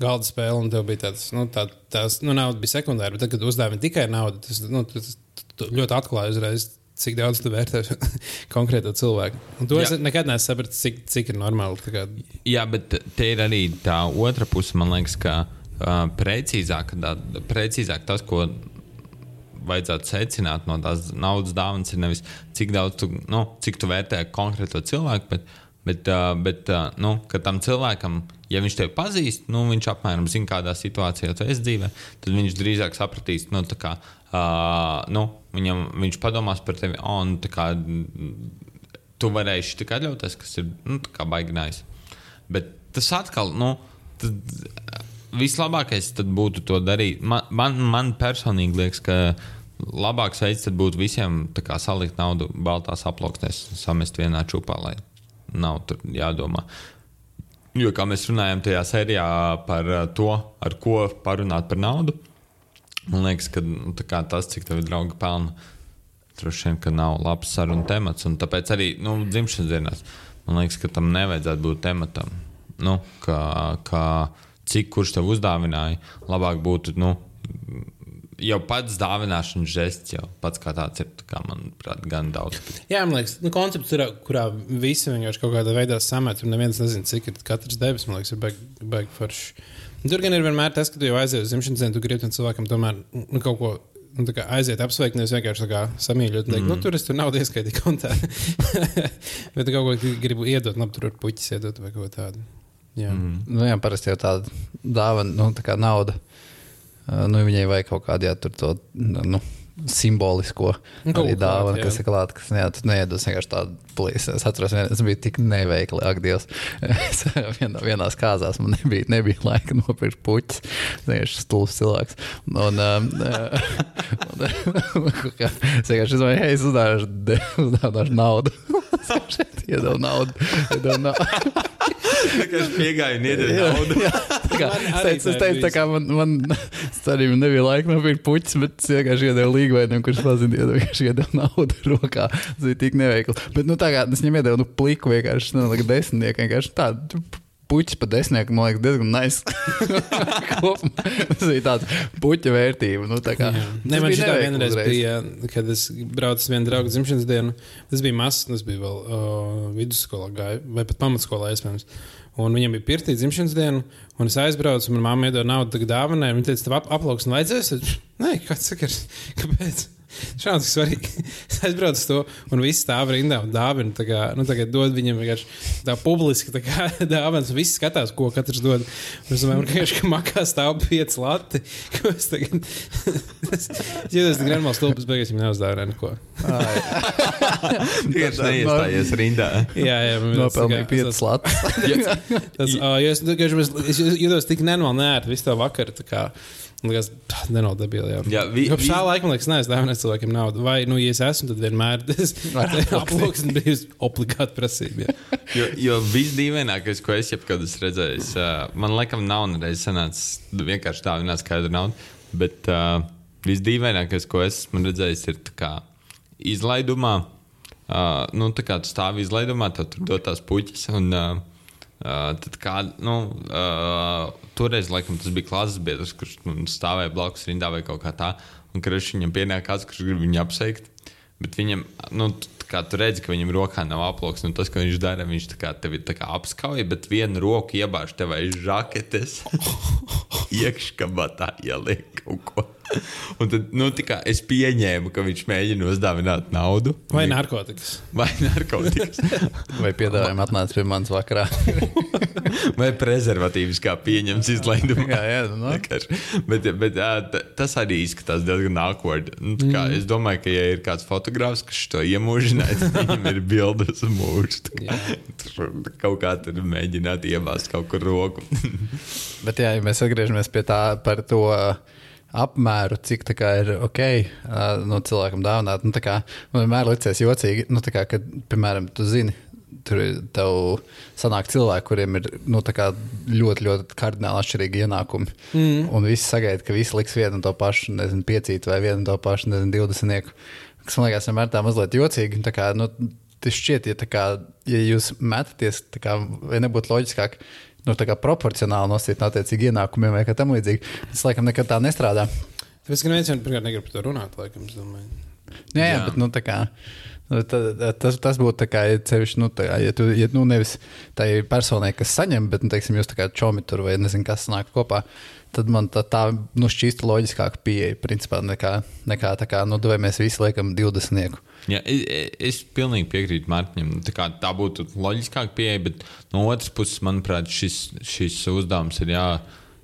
galda spēli. Un tev bija tāds, nu, tā, tās nu, nauda bija sekundāra. Bet tad, kad uzdāvini tikai naudu, tas nu, tu, tu ļoti atklāja uzreiz. Cik daudz tu vērtē (laughs) konkrēto cilvēku? Un to Jā. es nekad neesmu sapratis, cik, cik ir normāli. Jā, bet te ir arī tā otra puse. Man liekas, ka uh, precīzāk, tā, precīzāk tas, ko vajadzētu secināt no tās naudas dāvanas, ir nevis cik daudz tu, nu, cik tu vērtē konkrēto cilvēku, bet, bet, bet nu, tam cilvēkam, ja viņš tevi pazīst, nu, viņš apmēram zina, kādā situācijā tu esi dzīvē, tad viņš drīzāk sapratīs, nu, kā, uh, nu, viņam, viņš padomās par tevi, oh, nu, kā, tu varēsi tik atļauties, kas ir nu, baiginājis. Bet tas atkal, nu, tad, vislabākais būtu to darīt. Man, man, man personīgi liekas, ka labāks veids būtu visiem kā salikt naudu baltās aploksnēs, samest vienā čūpā, lai nav tur jādomā. Jo, kā mēs runājam tajā sērijā par uh, to, ar ko parunāt par naudu, man liekas, ka nu, kā tas, cik tavi draugi pelna, droši vien, ka nav labs sarunu temats. Un tāpēc arī nu, dzimšanas dienās man liekas, ka tam nevajadzētu būt tematam. Nu, kā, kā cik kurš tev uzdāvināja, labāk būtu. Nu, Jau pats dāvināšanas žests, jau pats kā tāds ir, tā kā, manuprāt, gan daudz. Jā, man liekas, nu, koncepts, ir, kurā visi vienkārši kaut kādā veidā samet, un neviens nezina, cik ir katrs devis. Man liekas, ir baigi baig forši. Un Tur gan ir vienmēr tas, ka tu jau aizies uz dzimšanas dienu, tu gribi tam cilvēkam tomēr nu, kaut ko. Nu, tā kā aiziet, apsveikt, nevis vienkārši tā kā samīļot. Mm. Nu, tur es tur naudu ieskaitīju kontā. (laughs) Bet kaut ko gribu iedot, labi, tur var puķis iedot vai kaut ko tādu. Jā. Mm. Nu, jā, parasti jau tāda dāvana, nu, tā kā nauda. Nu, viņai vajag kaut kādu jā, tur to nu, simbolisko Nu, dāvanu, jā. kas ir klāta. Kas jā, tu neiedos vienkārši tādu plīsi. Es atceros, vien, es biju tik neveikli, ak, Dievs. Es (laughs) vienā, vienās kāzās man nebija, nebija laika nopirkt puķus. Es vienkārši stulbs cilvēks. Un, um, (laughs) (laughs) un, es vienkārši domāju, hei, es uzdāvināšu uzdāvināšu naudu. Es vienkārši iedevu naudu. Iedevu naudu. Tikai piegāja un iedod naudu. Tā (laughs) kā, Man es tā es teicu, tā kā man, man (laughs) arī nebija laika nopirkt puķis, bet es vienkārši iedevu līgvainam, kurš pazina, iedevu vienkārši iedevu naudu (laughs) rokā. Tas bija tik neveikli. Bet, nu, tā kā es viņam iedevu nu, pliku vienkārši, nu, like desmitnieku, vienkārši tādu. Puķis pa desmitnieku, man liekas, diezgan nice. Tas bija tāds puķa vērtība. Nu, tā kā, Nē, man bija šī vienreiz uzreiz. bija, kad es braucu uz vienu draugu dzimšanas dienu. Tas bija mazs, tas bija vēl uh, vidusskolā, gāju, vai pat pamatskolā, iespējams. Un viņam bija pirtī dzimšanas diena, un es aizbraucu, un manā mamma iedod naudu dāvanai. Viņa teica, tev ap aplauks un vajadzēs? Es, Nē, kāds sakars, kāpēc? Šādi svarīgi. (laughs) Es aizbraucu to, un viss stāv rindā un dāvina. Tā kā, nu, tagad dod viņam vienkārši tā publiski tā kā, (laughs) dāvanas. Visi skatās, ko katrs dod. Un es domāju, ka ka makā stāv pieci lati. (laughs) Ko es tagad. es jūtos, ka granmāls stulbis beigās viņam neuzdāvināja neko. Tieši neiestājies rindā. Jā, jā, man Nopelnīja piecas lapas. Tas, uh, jo es, es, es, es jūtos tik nenormāli nērti visu to vakaru. Liekas, nenormāli debili. Jā, Jā, vi- Kopš tā vi- laika, man liekas, neesmu dāvinājis cilvēkiem naudu. Vai, nu, ja es esmu, tad vienmēr (laughs) tas (laughs) aploksnis bijusi obligāti prasība. jā. (laughs) Jo, jo visdīvainākais, ko es jebkad esmu redzējis, man laikam nav nereiz sanācis vienkārši tā vienā skaidra nauda. Bet uh, visdīvainākais, ko es esmu redzējis, ir kā izlaidumā. Uh, nu, tā kā tu stāvi izlaidumā, tad tur dod tās puķis. Un, uh, uh, tad kā, nu, uh, toreiz, laikam, tas bija klases biedrs, kurš nu, stāvēja blakus rindā vai kaut kā tā. Un kurš viņam pienāk kāds, kurš grib viņu apsveikt. Bet viņam, nu, kā tu redzi, ka viņam rokā nav aploks, un tas, ko viņš dara, viņš tā kā tevi tā kā apskauj, bet vienu roku iebāž tev aiz žaketes, (laughs) iekškabatā ieliek kaut ko. (laughs) Un tad, nu, tā kā es pieņēmu, ka viņš mēģina uzdāvināt naudu. Vai narkotikas? Vai narkotikas, (laughs) Vai piedāvājumi atnāca pie manis vakarā? (laughs) vai prezervatīvas, kā pieņemts izlaidumā. jā, jā, nu. Bet, bet ā, ta- tas arī izskatās diezgan awkward. Nu, tā kā, es domāju, ka, ja ir kāds fotogrāfs, kas to iemūžināja, tad viņam ir bildes. Tā Tur kaut kā tur mēģināt iebāzt kaut kur roku. Bet, jā, ja mēs atgriežamies pie tā par to uh, apmēru, cik tā kā ir ok, uh, no cilvēkam dāvināt. Nu, tā kā, man vienmēr liekas jocīgi, nu, kā, kad, piemēram, tu zini. Tur tev sanāk cilvēki, kuriem ir nu, ļoti, ļoti kardināli atšķirīgi ienākumi. Mm. Un visi sagaida, ka visi liks vienu un to pašu, nezinu, piecīt vai vienu un to pašu, nezinu, divdesmitnieku. Kas man liekas, vienmēr tā mazliet jocīgi. Tā kā, nu, tas šķiet, ja, tā kā, ja jūs metaties, kā, vai nebūtu loģiskāk, nu, proporcionāli nosīt no attiecīgi ienākumiem vai kā tam līdzīgi. Tas, laikam, nekad tā nestrādā. Tāpēc, ka neviens jau pirmkārt negrib par to runāt, laikam, es domāju. Jā, jā, Jā. bet nu, tā kā, nu, ta- tas, tas būtu tā kā, ja, cevišķi, nu, tā, kā, ja, tu, ja nu, nevis tai personai, kas saņem, bet, nu, teiksim, jūs tā kā čomi tur vai nezinu, kas nāk kopā. Tad man tā, tā nu, šķīsta loģiskāka pieeja, principā, nekā, nekā tā kā, nu, vai mēs visi liekam 20. Jā, es, es pilnīgi piekrītu Mārtiņam. Tā, tā būtu loģiskāka pieeja, bet no otras puses, manuprāt, šis, šis uzdevums ir jā.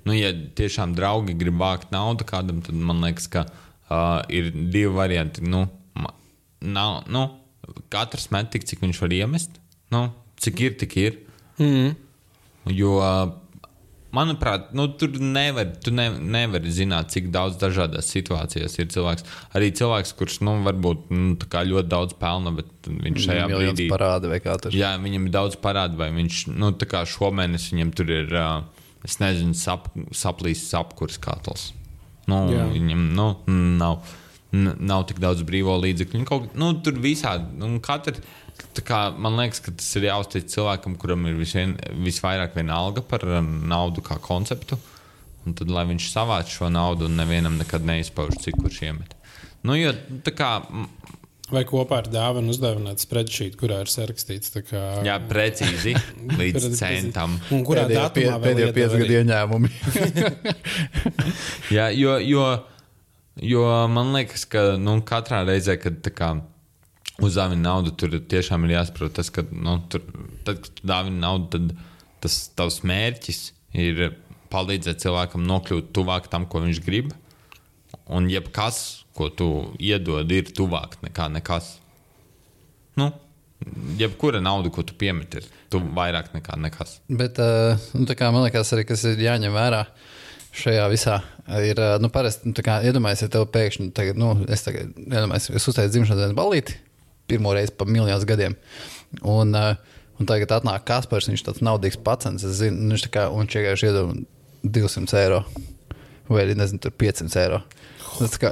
Nu, ja tiešām draugi grib vākt naudu kādam, tad man liekas, ka uh, ir divi varianti. Nu, nav, nu, katrs met tik, cik viņš var iemest. Nu, cik ir, tik ir. Mm. Jo, manuprāt, nu, tur nevar, tu ne, nevari zināt, cik daudz dažādās situācijās ir cilvēks. Arī cilvēks, kurš nu, varbūt nu, ļoti daudz pelna, bet viņš šajā Miljonus brīdī. parāda vai kā tur. Jā, viņam ir daudz parādu, vai viņš nu, šomēnes viņam tur ir, es nezinu, sap, saplīsis apkurs katls. Nu, Jā. viņam nu, nav, nav tik daudz brīvo līdzekļu. Viņi Kaut, nu, tur visādi, nu, katra, tā kā, man liekas, ka tas ir jāuztic cilvēkam, kuram ir visvien, visvairāk viena alga par ā, naudu kā konceptu. Un tad, lai viņš savāc šo naudu un nevienam nekad neizpauž, cik kurš iemet. Nu, jo, tā kā, Vai kopā ar dāvanu uzdāvināt spreadsheet, kurā ir sarakstīts tā kā. jā, precīzi līdz centam. Un kurā Pēdējo, pēdējo piecu gadu ieņēmumi. (laughs) Jā, jo, jo, jo man liekas, ka nu, katrā reizē, kad tā kā, uzdāvina naudu, tur tiešām ir jāsaprot, tas, ka, nu, tur, tad, kad tu dāvini naudu, tad tas tavs mērķis ir palīdzēt cilvēkam nokļūt tuvāk tam, ko viņš grib. Un jebkas, ko tu iedod, ir tuvāk nekā nekas. Nu, jebkura nauda, ko tu piemeti, ir tu vairāk nekā nekas. Bet uh, nu, kā man liekas, arī kas ir jāņem vērā šajā visā, ir, uh, nu, parasti, nu, kā iedomājies, ja tev pēkšņi, tagad, nu, es tagad, iedomājies, es uzteicu dzimšanas dienas balīti pirmo reizi pa miljonus gadiem. Un, uh, un tagad atnāk Kaspars, viņš tāds naudīgs pacens, es zinu, nu, viņš tā kā, un vienkārši iedod man 200 eiro. Vai arī, nezinu, tur 500 eiro. Tas kā,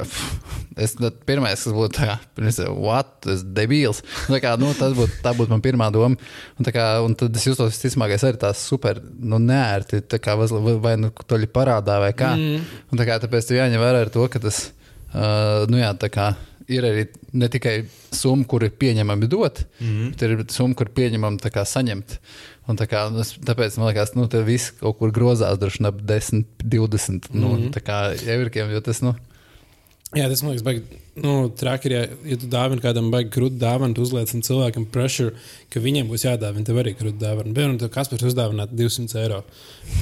es, nu, pirmais, kas būtu, tā, pirms, what, tas ir debīls. Tā, kā, nu, tas būtu, tā būtu man pirmā doma. Un, kā, un tad es jūtos, visticamākais, arī tās super, nu, nērti, tā kā, vai, nu, toļi parādā, vai kā. Mm. Un, tā kā tāpēc tev jāņem vērā ar to, ka tas, uh, nu, jā, tā kā ir arī ne tikai summa, kur ir pieņemami dot, mm -hmm. bet ir summa, kur pieņemami tā kā saņemt. Un tā kā, nu, tāpēc man liekas, ka viss kaut kur grozās droši vien ap 10, 20 nu, mm -hmm. evriem. Jo tas, nu, Jā, tas man liekas, baigi, nu, traki ir, ja, ja tu dāvini kādam baigi krūti dāvanu, tu uzliec tam cilvēkam pressure, ka viņiem būs jādāvina tev arī krūti dāvana. Piemēram, tev Kaspars uzdāvināt 200 eiro.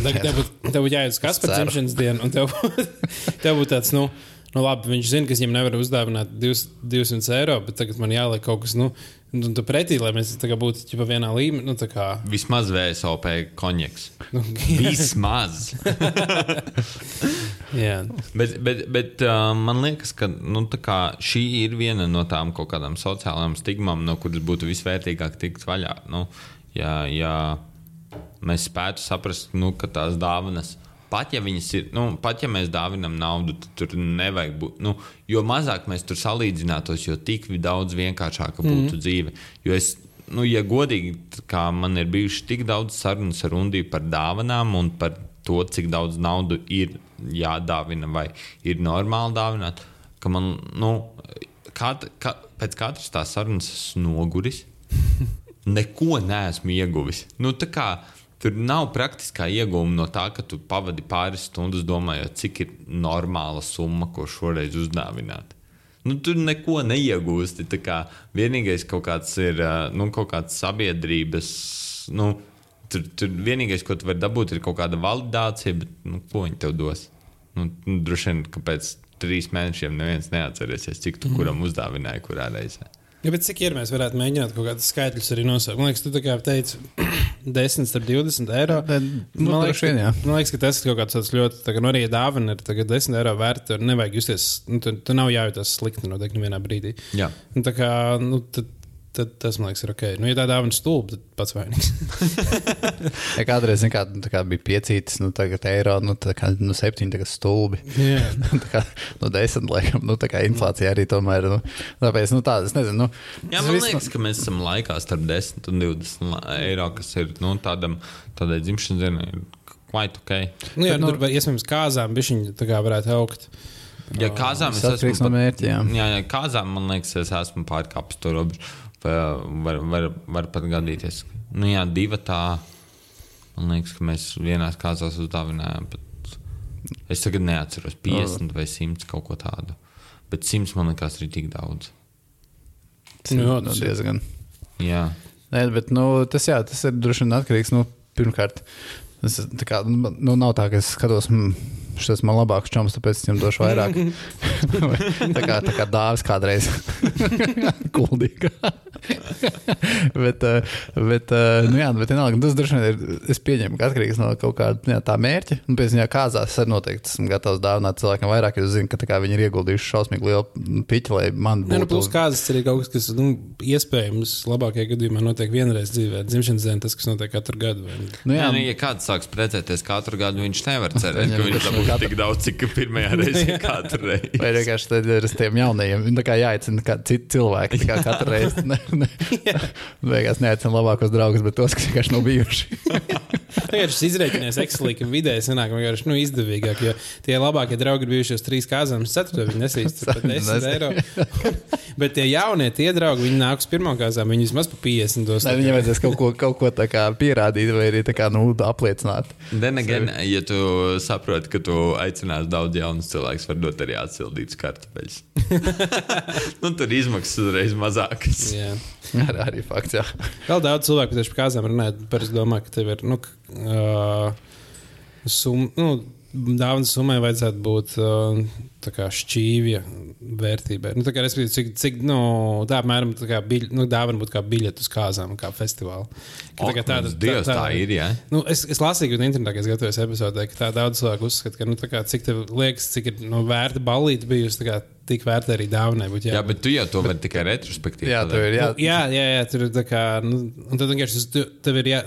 Tagad tev būtu jāiet uz Kaspars dzimšanas dienu, un tev, (laughs) tev būtu tāds, nu, nu, labi, viņš zina, ka viņam nevaru uzdāvināt 200 eiro, bet tagad man jāliek kaut kas, nu, nu tu pretī, lai mēs būtu ķipa, vienā līmenī. Nu, tā kā, Vismaz VSOP konjaks. nu, (laughs) Vismaz. (laughs) jā. Bet, bet, bet uh, man liekas, ka nu, šī ir viena no tām kaut kādām sociālām stigmām, no kuras būtu visvērtīgāk tikt vaļā. Nu, ja, ja mēs spētu saprast, nu, ka tās dāvanas. Pat ja, viņas ir, nu, pat ja mēs dāvinam naudu, tad tur nevajag būt. Nu, jo mazāk mēs tur salīdzinātos, jo tik daudz vienkāršāka būtu mm. dzīve. Jo es, nu, ja godīgi, kā man ir bijuši tik daudz sarunas ar Undiju par dāvanām un par to, cik daudz naudu ir jādāvina vai ir normāli dāvināt, ka man, nu, kat, ka, pēc katras tās sarunas esmu noguris. (laughs) Neko neesmu ieguvis. Nu, tā kā tur nav praktiskā iegūma no tā, ka tu pavadi pāris stundas domājot, cik ir normāla summa, ko šoreiz uzdāvināt. Nu, tur neko neiegūsti. Vienīgais kaut kāds ir nu, kaut kāds sabiedrības. Nu, tur, tur vienīgais, ko tu vari dabūt, ir kaut kāda validācija, bet nu, ko viņi tev dos? Nu, nu, droši vien, ka pēc trīs mēnešiem neviens neatcerēsies, cik tu kuram uzdāvināji, kurā reizē. Ja, bet cik ir mēs varētu mēģināt kaut kādus skaitļus arī nosaukt? Man liekas, tu tā kā teici, 10 ar 20 eiro. Bet, nu, man, liekas, vien, man liekas, ka tas ir kaut kāds tāds ļoti, tā kā, nu, arī dāvana ir tagad 10 eiro vērta, tur nevajag justies, nu, tu, tu nav jājūtas slikti noteikti nevienā brīdī. Jā. Un tā kā, nu, tad, tad tas, man liekas, ir ok. Nu, ja tā dāvana stulba, tad pats vainīgs. (laughs) Ja kādreiz kā, tā kā bija piecītis, nu tagad eiro, nu, tā kā, nu septiņi tagad stulbi. (laughs) Tā kā, nu, desmit, laikam, nu, tā kā inflācija arī tomēr, nu, tāpēc, nu, tādas, nezinu, nu. Jā, man viss, liekas, ka mēs esam laikā starp 10 un 20 la- eiro, kas ir nu, tādam, tādai dzimšanas dienai. Quite ok. Nu, jā, Bet, nu, nu- tur var, iespējams, kāzām bišķiņi tā kā varētu augt. Ja kāzām es esmu. no mērķa, jā. jā, jā, kāzām man liekas, es esmu pārkāpis to robežu. Var, var, var, var pat gadīties. Nu, jā, divi tā. Man liekas, ka mēs vienās kāzās uzdāvinājām. Bet es tagad neatceros 50 vai 100 kaut ko tādu. Bet 100 man liekas arī tik daudz. Nu, jā, nu, tas ir- diezgan. Jā, Nē, bet nu, tas, jā, tas ir droši vien atkarīgs no pirmkārt. Tas, ir tā kā, nu, nu, nav tā, ka es skatos, mm, šis man labāks čoms, tāpēc es viņam došu vairāk. (laughs) tā kā, tā kā dāvis kādreiz. (laughs) Kuldīgi. bet, eh, bet, eh, nu jā, bet vienalga, tas droši vien ir, es pieņemu, ka atkarīgs no kaut kāda jā, tā mērķa. Un pēc tam, kāzās, es arī noteikti esmu gatavs dāvināt cilvēkam vairāk, jo es zinu, ka tā kā viņi ir ieguldījuši šausmīgi lielu piķi, lai man Nē, nu, būtu. plus kāzas ir kaut kas, kas nu, iespējams labākajā gadījumā notiek vienreiz dzīvē. Dzimšanas diena, tas, kas notiek katru gadu. Vai... Nu, Jā, jā, nu, ja kāds sāks precēties katru gadu, viņš nevar cerēt, (laughs) ka viņš dabūs katru- tik daudz, cik pirmajā reizē (laughs) katru reizi. Vai vienkārši tad ir uz tiem jaunajiem, nu, tā kā jāicina kā citi cilvēki, tā kā katru reizi. Ne, ne, (laughs) beigās neaicina labākos draugus, bet tos, kas vienkārši nav bijuši. (laughs) Tagad šis izreikinies Excelī, ka vidēji sanāk vienkārši nu, izdevīgāk, jo tie labākie draugi ir bijuši uz trīs kāzām, ceturto viņi nesīs pat 10 eiro. Bet tie jaunie, tie draugi, viņi nāk uz pirmā kāzām, viņi vismaz pa 50 dos. Viņam vajadzēs kaut ko, kaut ko tā kā pierādīt, vai arī tā kā, nu, apliecināt. Then again, ja tu saproti, ka tu aicinās daudz jaunus cilvēkus, var dot arī atsildītas kartupeļus. (laughs) nu, tur izmaksas uzreiz mazākas. Jā. (laughs) Ar, arī fakts, jā. Vēl daudz cilvēku tieši par kāzām runājot. Parasti domā, ka tev ir nu, uh, sum, nu, dāvanas summai vajadzētu būt uh, tā kā šķīvja vērtībai. Nu, tā kā, respektīvi, cik, cik nu, tā apmēram tā kā biļ, nu, dāvana būtu kā biļete uz kāzām, kā festivāla. Ka Ak, mans Dievs, tā ir, jā. Nu, es, es lasīju, ka internetā es gatavojos epizodē, ka tā daudz cilvēku uzskata, ka nu, tā kā, cik tev liekas, cik ir nu, vērta balīti bijusi, tā tik vērta arī dāvanai būtu. Jā, bet tu jau to vari tikai retrospektīvi. Jā, tev ir jā. Nu, jā, jā, jā, tur ir tā kā. Nu, un tad vienkārši tev ir jā,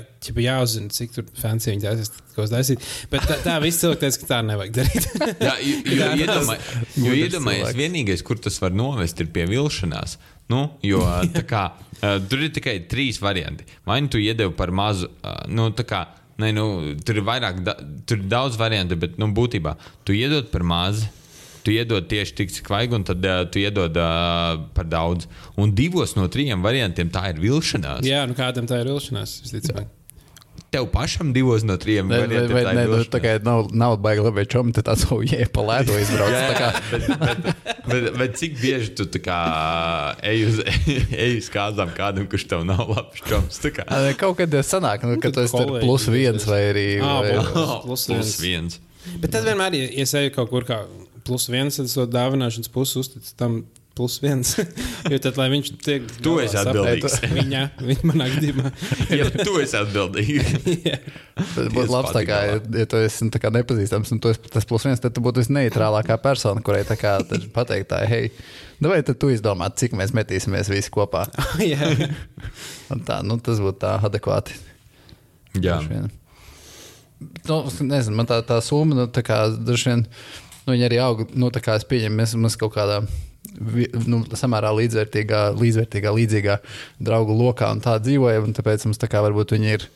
jāuzzina, cik tur fancy viņi taisīs, ko taisīt. Bet tā, tā viss cilvēks teica, ka tā nevajag darīt. (laughs) Jā, jo, (laughs) jo, Jā, iedomāj, jo iedomājies, vienīgais, kur tas var novest, ir pie vilšanās. Nu, jo (laughs) tā kā, uh, tur ir tikai trīs varianti. Vai nu tu iedevi par mazu, uh, nu, tā kā, ne, nu, tur ir vairāk, da, tur ir daudz variantu, bet nu, būtībā tu iedod par mazu. Tu iedod tieši tik, cik vajag, un tad uh, tu iedod uh, par daudz. Un divos no trim variantiem tā ir vilšanās. jā, nu kādam tā ir vilšanās, visticamāk. tev pašam divos no trim Vai, vai, vai, ne, nu, tā kā nav, nav baigi labi čomi, tad tāds jau jēpa lēto izbrauc. Jā, tā kā, jā, (laughs) bet, bet, bet, bet cik bieži tu tā kā ej uz, (laughs) ej uz kādām kādam, kurš tev nav labs čoms? tā kā? Ā, Kaut kad jau sanāk, nu, ka ir kolēģi plus viens vai arī. Ā, vai, plus- plus Plus viens. viens. Bet tad vienmēr, ja, ja es eju kaut kur kā plus viens, es to dāvināšanas pusi uzticu tam plus viens. (laughs) jo tad, lai viņš tiek. Tu esi atbildīgs. (laughs) Viņa, viņa manā gadījumā. (laughs) Ja tu esi atbildīgs. Tas būtu labs, tā kā, ja, tu esi nu, tā kā nepazīstams, un tu esi tas plus viens, tad tu būtu visneitrālākā persona, kurai tā kā pateikt, tā, hei, nu vai tad tu izdomā, cik mēs metīsimies visi kopā. Tā, nu, tas būtu tā adekvāti. Jā. Nu, nezinu, man tā, tā summa, nu, tā kā droši vien, nu, viņa arī aug, nu, tā kā es pieņemu, mēs, mēs kaut kādā, nu, samērā līdzvērtīgā, līdzvērtīgā, līdzīgā draugu lokā un tā dzīvojam, un tāpēc mums tā kā varbūt viņi ir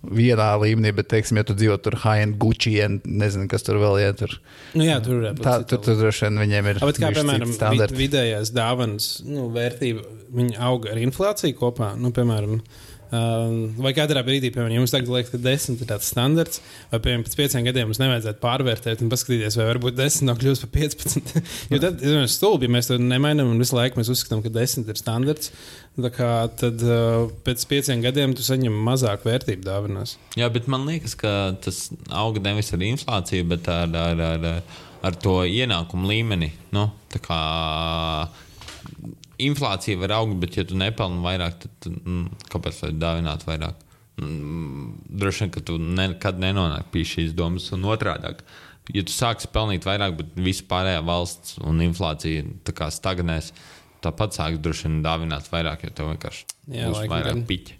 vienā līmenī, bet, teiksim, ja tu dzīvo tur high-end Gucci, un nezinu, kas tur vēl ir, tur, Nu, jā, tur būt tā, tur, tur droši vien viņiem ir Bet kā, piemēram, citi vid, standarti. vidējās dāvanas nu, vērtība, viņa auga ar inflāciju kopā. Nu, piemēram, um, vai katrā brīdī, piemēram, jums tagad liekas, ka 10 ir tāds standarts, vai piemēram, pēc pieciem gadiem mums nevajadzētu pārvērtēt un paskatīties, vai varbūt 10 nav kļūst par 15. (laughs) jo tad ir stulbi, ja mēs to nemainām un visu laiku mēs uzskatām, ka 10 ir standarts. Kā tad uh, pēc pieciem gadiem tu saņem mazāk vērtību dāvanās. Jā, bet man liekas, ka tas aug nevis ar inflāciju, bet ar, ar, ar, ar to ienākumu līmeni. Nu, kā inflācija var augt, bet, ja tu nepelni vairāk, tad mm, kāpēc lai dāvinātu vairāk? Mm, Droši vien, ka tu nekad nenonāksi pie šīs domas, un otrādi. Ja tu sāksi pelnīt vairāk, bet viss pārējā valsts un inflācija stagnēs, tāpat sāks droši vien dāvināt vairāk, jo tev vienkārši Jā, būs vairāk gan. piķi.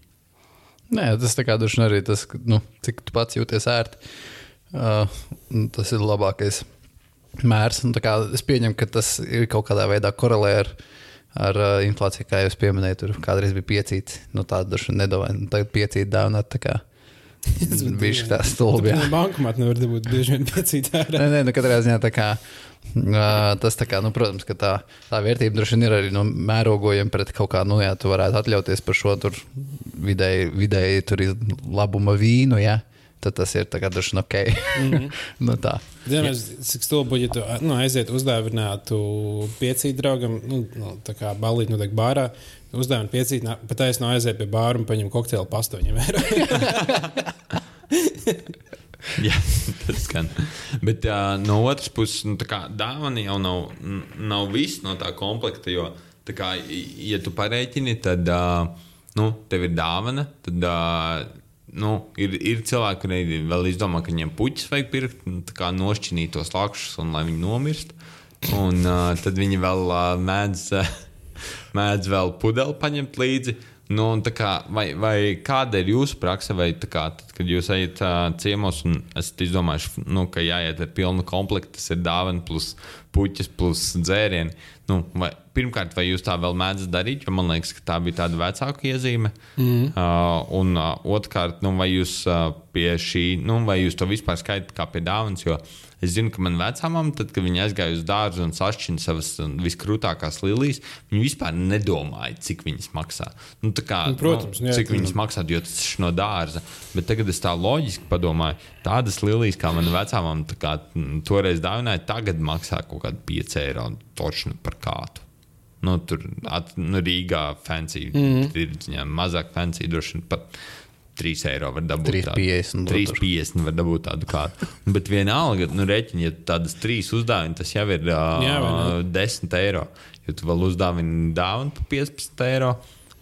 Nē, tas tā kā droši vien arī tas, ka, nu, cik tu pats jūties ērti. Uh, tas ir labākais mērs. Kā Es pieņemu, ka tas ir kaut kādā veidā korelē ar, ar uh, inflāciju, kā jau minēju. Tur kādreiz bija piecīti, nu tāda vien nedavāja. Nu, tagad piecīti dāvināt. tā kā (laughs) Viņš tā stulbi. jā. Bankomāta nevar dabūt bieži vien piecīt ārā. Nē, nē, nu katrā ziņā tā kā. Uh, tas, tā kā, nu, protams, ka tā, tā vērtība droši vien ir arī nu, mērogojama pret kaut kādu, nu, jā, tu varētu atļauties par šo tur vidēji, vidēji tur ir labuma vīnu, jā, tad tas ir droši ok. Mm -hmm. (laughs) nu, tā. Zinām, cik stulbi ja tu nu, aiziet uzdāvinātu piecīt draugam, nu, nu, tā kā balīt notiek bārā. Uzdāvināt piecīt, pat aizsno aiziet pie bāra un paņem kokteili pastoņiem. (laughs) Jā, tas skan. Bet uh, no otras puses, nu, tā kā dāvana jau nav, nav viss no tā komplekta. Jo, tā kā, ja tu parēķini, tad uh, nu, tev ir dāvana. Tad, uh, nu, ir, ir cilvēki, kuriem vēl izdomā, ka viņiem puķis vajag pirkt, kā nošķinīt tos lakšus un lai viņi nomirst. Un uh, tad viņi vēl uh, mēdz, uh, (laughs) mēdz vēl pudeli paņemt līdzi. Nu, kā, vai, vai kāda ir jūsu praksa, vai kā, tad, kad jūs ejat uh, ciemos un esat izdomājuši, nu, ka jāiet ar pilnu komplektu, tas ir dāvana plus puķis plus dzērieni. Nu, vai, pirmkārt, vai jūs tā vēl mēdzat darīt, jo man liekas, ka tā bija tāda vecāka iezīme. Mm. Uh, un uh, otrkārt, nu, vai jūs uh, pie šī, nu, vai jūs to vispār skaitat kā pie dāvanas, jo es zinu, ka man vecāmam, tad, kad viņi aizgāja uz dārzu un sašķina savas viskrūtākās lilijas, viņi vispār nedomāja, cik viņas maksā. Nu, tā kā, Nu, protams, nu, jā, cik tā- viņas maksā, jo tas ir no dārza. Bet tagad es tā loģiski padomāju, tādas lilijas, kā man vecāmam tā kā, mm, toreiz dāvināja, tagad maksā kaut kādi 5 eiro točni par kātu. Nu, tur at, nu, Rīgā fancy mm. -hmm. ir ziņā, mazāk fancy, droši vien pat 3 eiro var dabūt. 3,50 tādu- 3,50 var dabūt tādu kādu. Bet vienalga, nu, rēķini, ja tādas trīs uzdāvini, tas jau ir Jā, vai uh, 10 eiro. Jo tu vēl uzdāvini dāvanu par 15 eiro.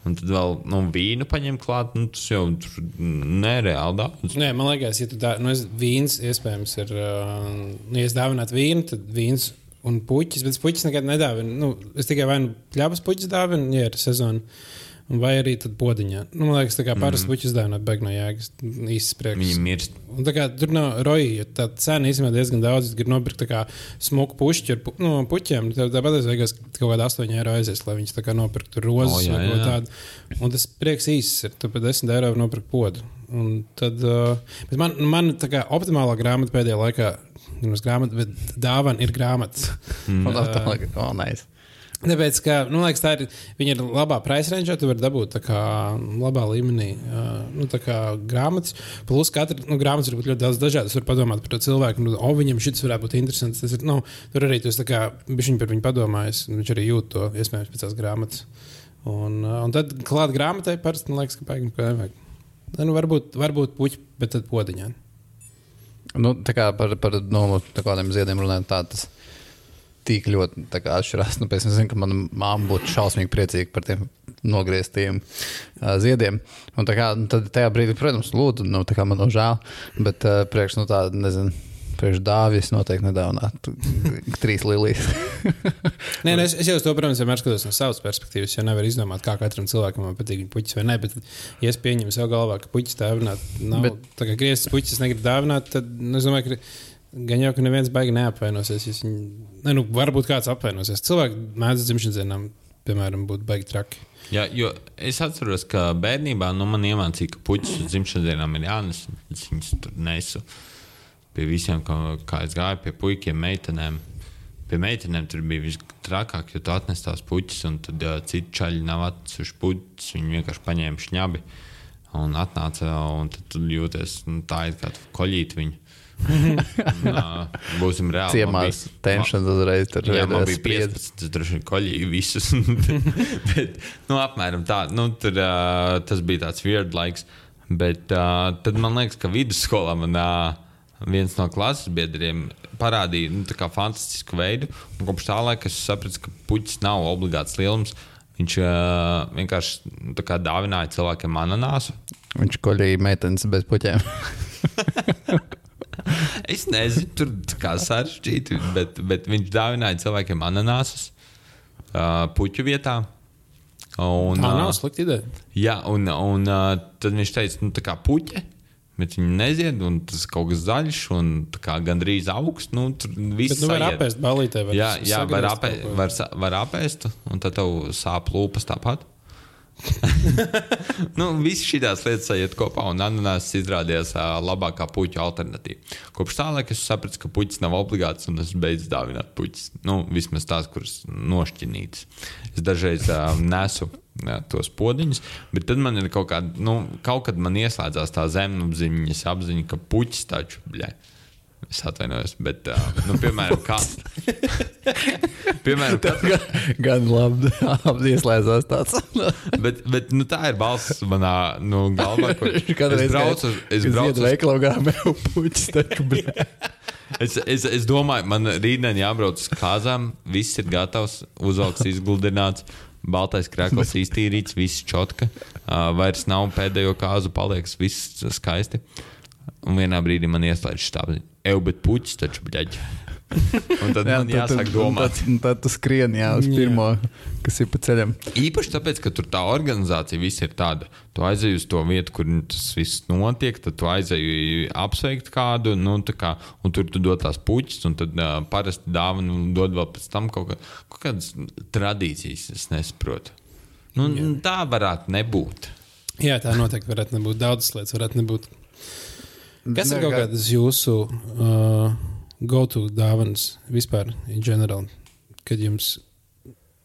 Un tad vēl nu, vīnu paņem klāt, nu, tas jau tur nereāli daudz. Nē, man liekas, ja tu tā, nu, es, vīns iespējams ir, uh, nu, ja es dāvinātu vīnu, tad vīns un puķis, bet puķis nekad nedāvinu. Nu, es tikai vai nu pļāpas puķis dāvinu, ja ir sezona, un vai arī tad podiņā. Nu, man liekas, tā kā parasti mm. puķis dāvināt beig no jēgas, īsts prieks. Viņi mirst. Un tā kā tur nav roja, tā cena īstenībā diezgan daudz. Gribu nopirkt smuku pušķi ar pu, nu, puķiem. Tad tāpat es vajag kaut kādā 8 eiro aizies, lai viņas tā kā nopirktu rozes oh, jā, vai ko tādu. Un tas prieks īsts ir. Tu par 10 eiro nopirkt podu. Un tad, uh, man, man tā kā optimālā grāmata pēdējā laikā, nevis grāmata, bet dāvana ir grāmata. (laughs) Tā tālāk, oh, nice. Tāpēc, ka, nu, liekas, tā ir, viņa ir labā price range, tu vari dabūt tā kā labā līmenī, uh, nu, kā grāmatas. Plus, katra nu, grāmata var būt ļoti daudz dažādas. Var padomāt par to cilvēku, nu, o, viņam šis varētu būt interesants. Tas ir, nu, tur arī tā kā, bišķiņ par viņu padomājis, viņš arī jūt to, iespējams, pēc tās grāmatas. Un, uh, un tad klāt grāmatai parasti, man liekas, ka pēkšņi kaut kā nevajag. Nu, varbūt, varbūt puķi, bet tad podiņā. Nu, tā kā par, par nu, tā kādiem ziediem runājot, tā tas tik ļoti atšķirās. Nu, es zinu, ka mana māma būtu šausmīgi priecīga par tiem nogrieztiem uh, ziediem. Un tā kā nu, tad tajā brīdī, protams, lūdzu, nu, man nav žēl, bet uh, priekš, nu, tā, nezinu. Priekš dāvis noteikti nedāvinātu (laughs) trīs līnijas. (laughs) Nē, nē, es, es jau to, protams, vienmēr skatos no savas perspektīvas. Jo nevar izdomāt, kā katram cilvēkam patīk viņa puķis vai nē. Bet, ja es pieņemu sev galvā, ka puķis dāvināt, nav bet, tā kā griezts puķis negribu dāvināt, tad nu, es domāju, ka gan jau, ka neviens baigi neapvainosies. Ja viņi, ne, nu, varbūt kāds apvainosies. Cilvēki mēdz dzimšanas dienām, piemēram, būt baigi traki. Jā, jo es atceros, ka bērnībā nu, man iemācīja, ka puķis uz dzimšanas dienām ir jānes. Es viņus tur nesu pie visiem, kā, kā es gāju pie puikiem, meitenēm. Pie meitenēm tur bija visstrakāk, jo tu atnes tās puķis, un tad uh, citi čaļi nav atnesuši puķis. Viņi vienkārši paņēma šņabi un atnāca, un tad tu jūties nu, tā, it kā tu koļīti viņu. Uh, būsim reāli. Ciemās tenšana uzreiz tur Jā, man bija spriedzi. 15, es droši vien koļīju (laughs) visus. (laughs) bet, nu, apmēram tā. Nu, tur, uh, tas bija tāds weird laiks. Bet uh, tad man liekas, ka vidusskolā man uh, viens no klases biedriem parādīja nu, fantastisku veidu. Kopš tā laika es sapratu, ka puķis nav obligāts lielums. Viņš uh, vienkārši nu, dāvināja cilvēkiem ananāsu. Viņš koļīja meitenes bez puķiem. (laughs) Es nezinu, tur kā sarežģīti, bet, bet viņš dāvināja cilvēkiem ananāsus uh, puķu vietā. Un, Tā nav slikta ideja. Jā, un, un uh, tad viņš teica, nu, tā kā puķe. Bet viņi nezied, un tas kaut kas zaļš, un gandrīz augsts. Nu, tur viss Bet, nu, var apēst balītē. Var Jā, jā var, apē, var, var apēst, un tad tev sāp lūpas tāpat. (laughs) nu, Visas šīs lietas sajiet kopā, un ananās izrādījās ā, labākā puķa alternatīva. Kopš tā laika es sapratu, ka puķis nav obligāts, un es beidzu dāvināt puķis. Nu, vismaz tās, kuras nošķinītas. Es dažreiz ā, nesu jā, tos podziņus, bet tad man ir kaut kāda, nu, kaut kad man ieslēdzās tā zemapziņas apziņa, ka puķis taču, bļai. Es atvainojos, bet, uh, nu, piemēram, kā. (laughs) piemēram, kā, Gan labi, ieslēdzās tāds. bet, bet nu, tā ir balss manā nu, galvā. Kur (laughs) es braucu, uz- es braucu, uz- veikalā gājām, jau (laughs) puķis taču es, es, es domāju, man rītdien jābrauc uz kāzām, viss ir gatavs, uzvalks, izgludināts. Baltais krāklis iztīrīts, viss čotka. Uh, vairs nav pēdējo kāzu, paliek viss skaisti. Un vienā brīdī man ieslēdz štābi. Eju, bet puķis taču bļaģi. Un tad jā, man jāsāk domāt. Tad, tad tu skrien jā, uz Jā. pirmo, kas ir pa ceļam. Īpaši tāpēc, ka tur tā organizācija viss ir tāda. Tu aizej uz to vietu, kur tas viss notiek, tad tu aizej apsveikt kādu, nu, tā kā, un tur tu dod tās puķis, un tad uh, parasti dāvanu dod vēl pēc tam kaut, kā, kaut kādas tradīcijas, es nesaprotu. Nu, tā varētu nebūt. Jā, tā noteikti varētu nebūt. Daudzas lietas varētu nebūt. Kas ir kaut kā- kādas jūsu uh, go-to dāvanas vispār, in general, kad jums,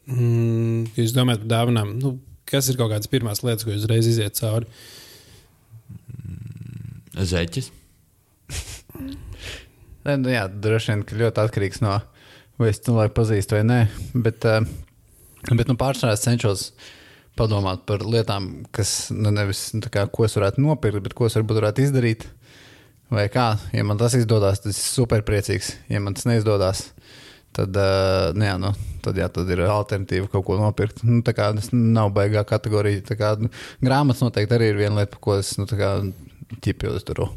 mm, kad jūs domājat par dāvanām? Nu, kas ir kaut kādas pirmās lietas, ko jūs uzreiz iziet cauri? Zeķis. (laughs) Nē, nu, jā, droši vien ka ļoti atkarīgs no vai es cilvēku pazīstu vai nē. Bet, eh, bet nu, pārsvarā es cenšos padomāt par lietām, kas nu, nevis nu, kā, ko es varētu nopirkt, bet ko es varbūt varētu izdarīt. Vai kā, ja man tas izdodas, tad es esmu superpriecīgs. Ja man tas neizdodas, tad, uh, nu, jā, nu, tad, jā, tad ir alternatīva kaut ko nopirkt. Nu, tā kā tas nav baigā kategorija. Kā, nu, grāmatas noteikti arī ir viena lieta, par ko es nu, ķipjos tur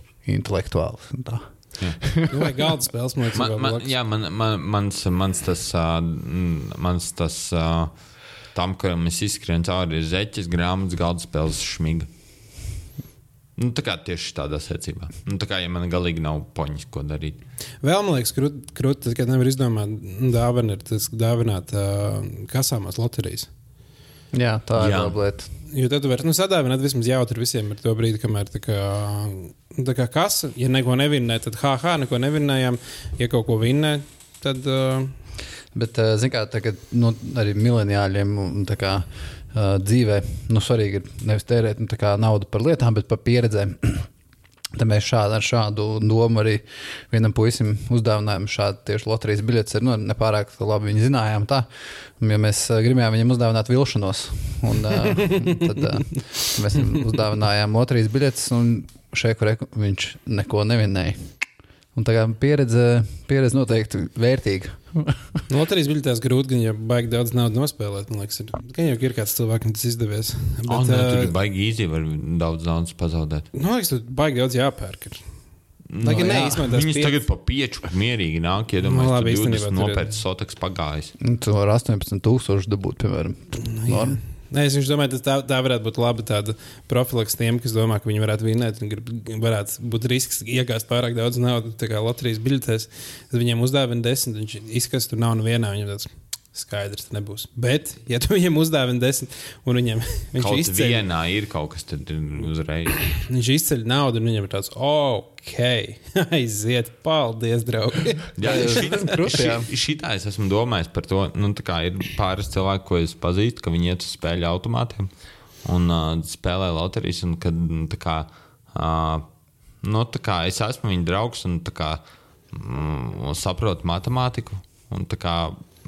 tā. (laughs) Nu, vai galda spēles, man liekas, Man, man, jā, man, man, mans, mans tas, mm, mans tas ā, tam, kuram es izskrienu cauri, ir zeķis, grāmatas, galda spēles, šmiga. Nu, tā kā tieši tādā secībā. Nu, tā kā, ja man galīgi nav poņas, ko darīt. Vēl man liekas, krūti, krūt, kad nevar izdomāt, nu, dāvana ir tas dāvināt uh, kasāmās loterijas. Jā, tā ir laba lieta. Jo tad tu vari nu, sadāvināt vismaz jautri visiem ar to brīdi, kamēr tā kā, nu, tā kā kasa, ja neko nevinnē, tad ha, ha, neko nevinnējām. Ja kaut ko vinnē, tad uh, Bet, uh, zināmā mērā, tagad nu, arī mileniāļiem un tā kā uh, dzīvē nu, svarīgi ir nevis tērēt nu, naudu par lietām, bet par pieredzēm. (clears throat) Tad mēs šādu, šādu domu arī vienam puisim uzdāvinājām šādu tieši loterijas biļetes. Nu, nepārāk labi viņi zinājām tā, jo mēs uh, gribējām viņam uzdāvināt vilšanos. Un, uh, (laughs) tad uh, mēs viņam uzdāvinājām loterijas biļetes, un šeit, viņš neko nevinēja. Un tā kā pieredze, pieredze noteikti vērtīga. (laughs) Loterijas biļetēs grūti, gan jau baigi daudz naudas nospēlēt. Man liekas, ir, gan jau ir kāds cilvēks, kam tas izdevies. Bet, Oh, nē, tur baigi īsi, var daudz naudas pazaudēt. Man liekas, tur baigi daudz jāpērk. Ir. Lai gan jā. Viņas piec- tagad pa pieču mierīgi nāk, Nu, iedomājieties, labi, no īstenībā 20 tur ir- nopērts sotaks pagājis. Nu, Tu vari 18,000 dabūt, piemēram. Norma. Nē, es domāju, ka tā, tā varētu būt laba profilaks tiem, kas domā, ka viņi varētu vinēt. un grib- Varētu būt risks iegāzt pārāk daudz naudas, tā kā loterijas biļetēs. Tad viņiem uzdāvina desmit, viņš izskatās, tur nav nevienā. Viņam tāds skaidrs nebūs. Bet, ja tu viņiem uzdāvini desmit, un viņam viņš Kaut izceļ, vienā ir kaut kas, tad uzreiz. (clears throat) viņš izceļ naudu, un viņam ir tāds, ok, (laughs) aiziet, paldies, draugi. (laughs) Jā, (laughs) šī, šitā es esmu domājis par to. Nu, tā kā ir pāris cilvēki, ko es pazīstu, ka viņi iet uz spēļu automātiem un uh, spēlē loterijas. Un, kad, nu, tā kā, uh, nu, tā kā es esmu viņa draugs un tā kā, mm, saprotu matemātiku. Un, tā kā,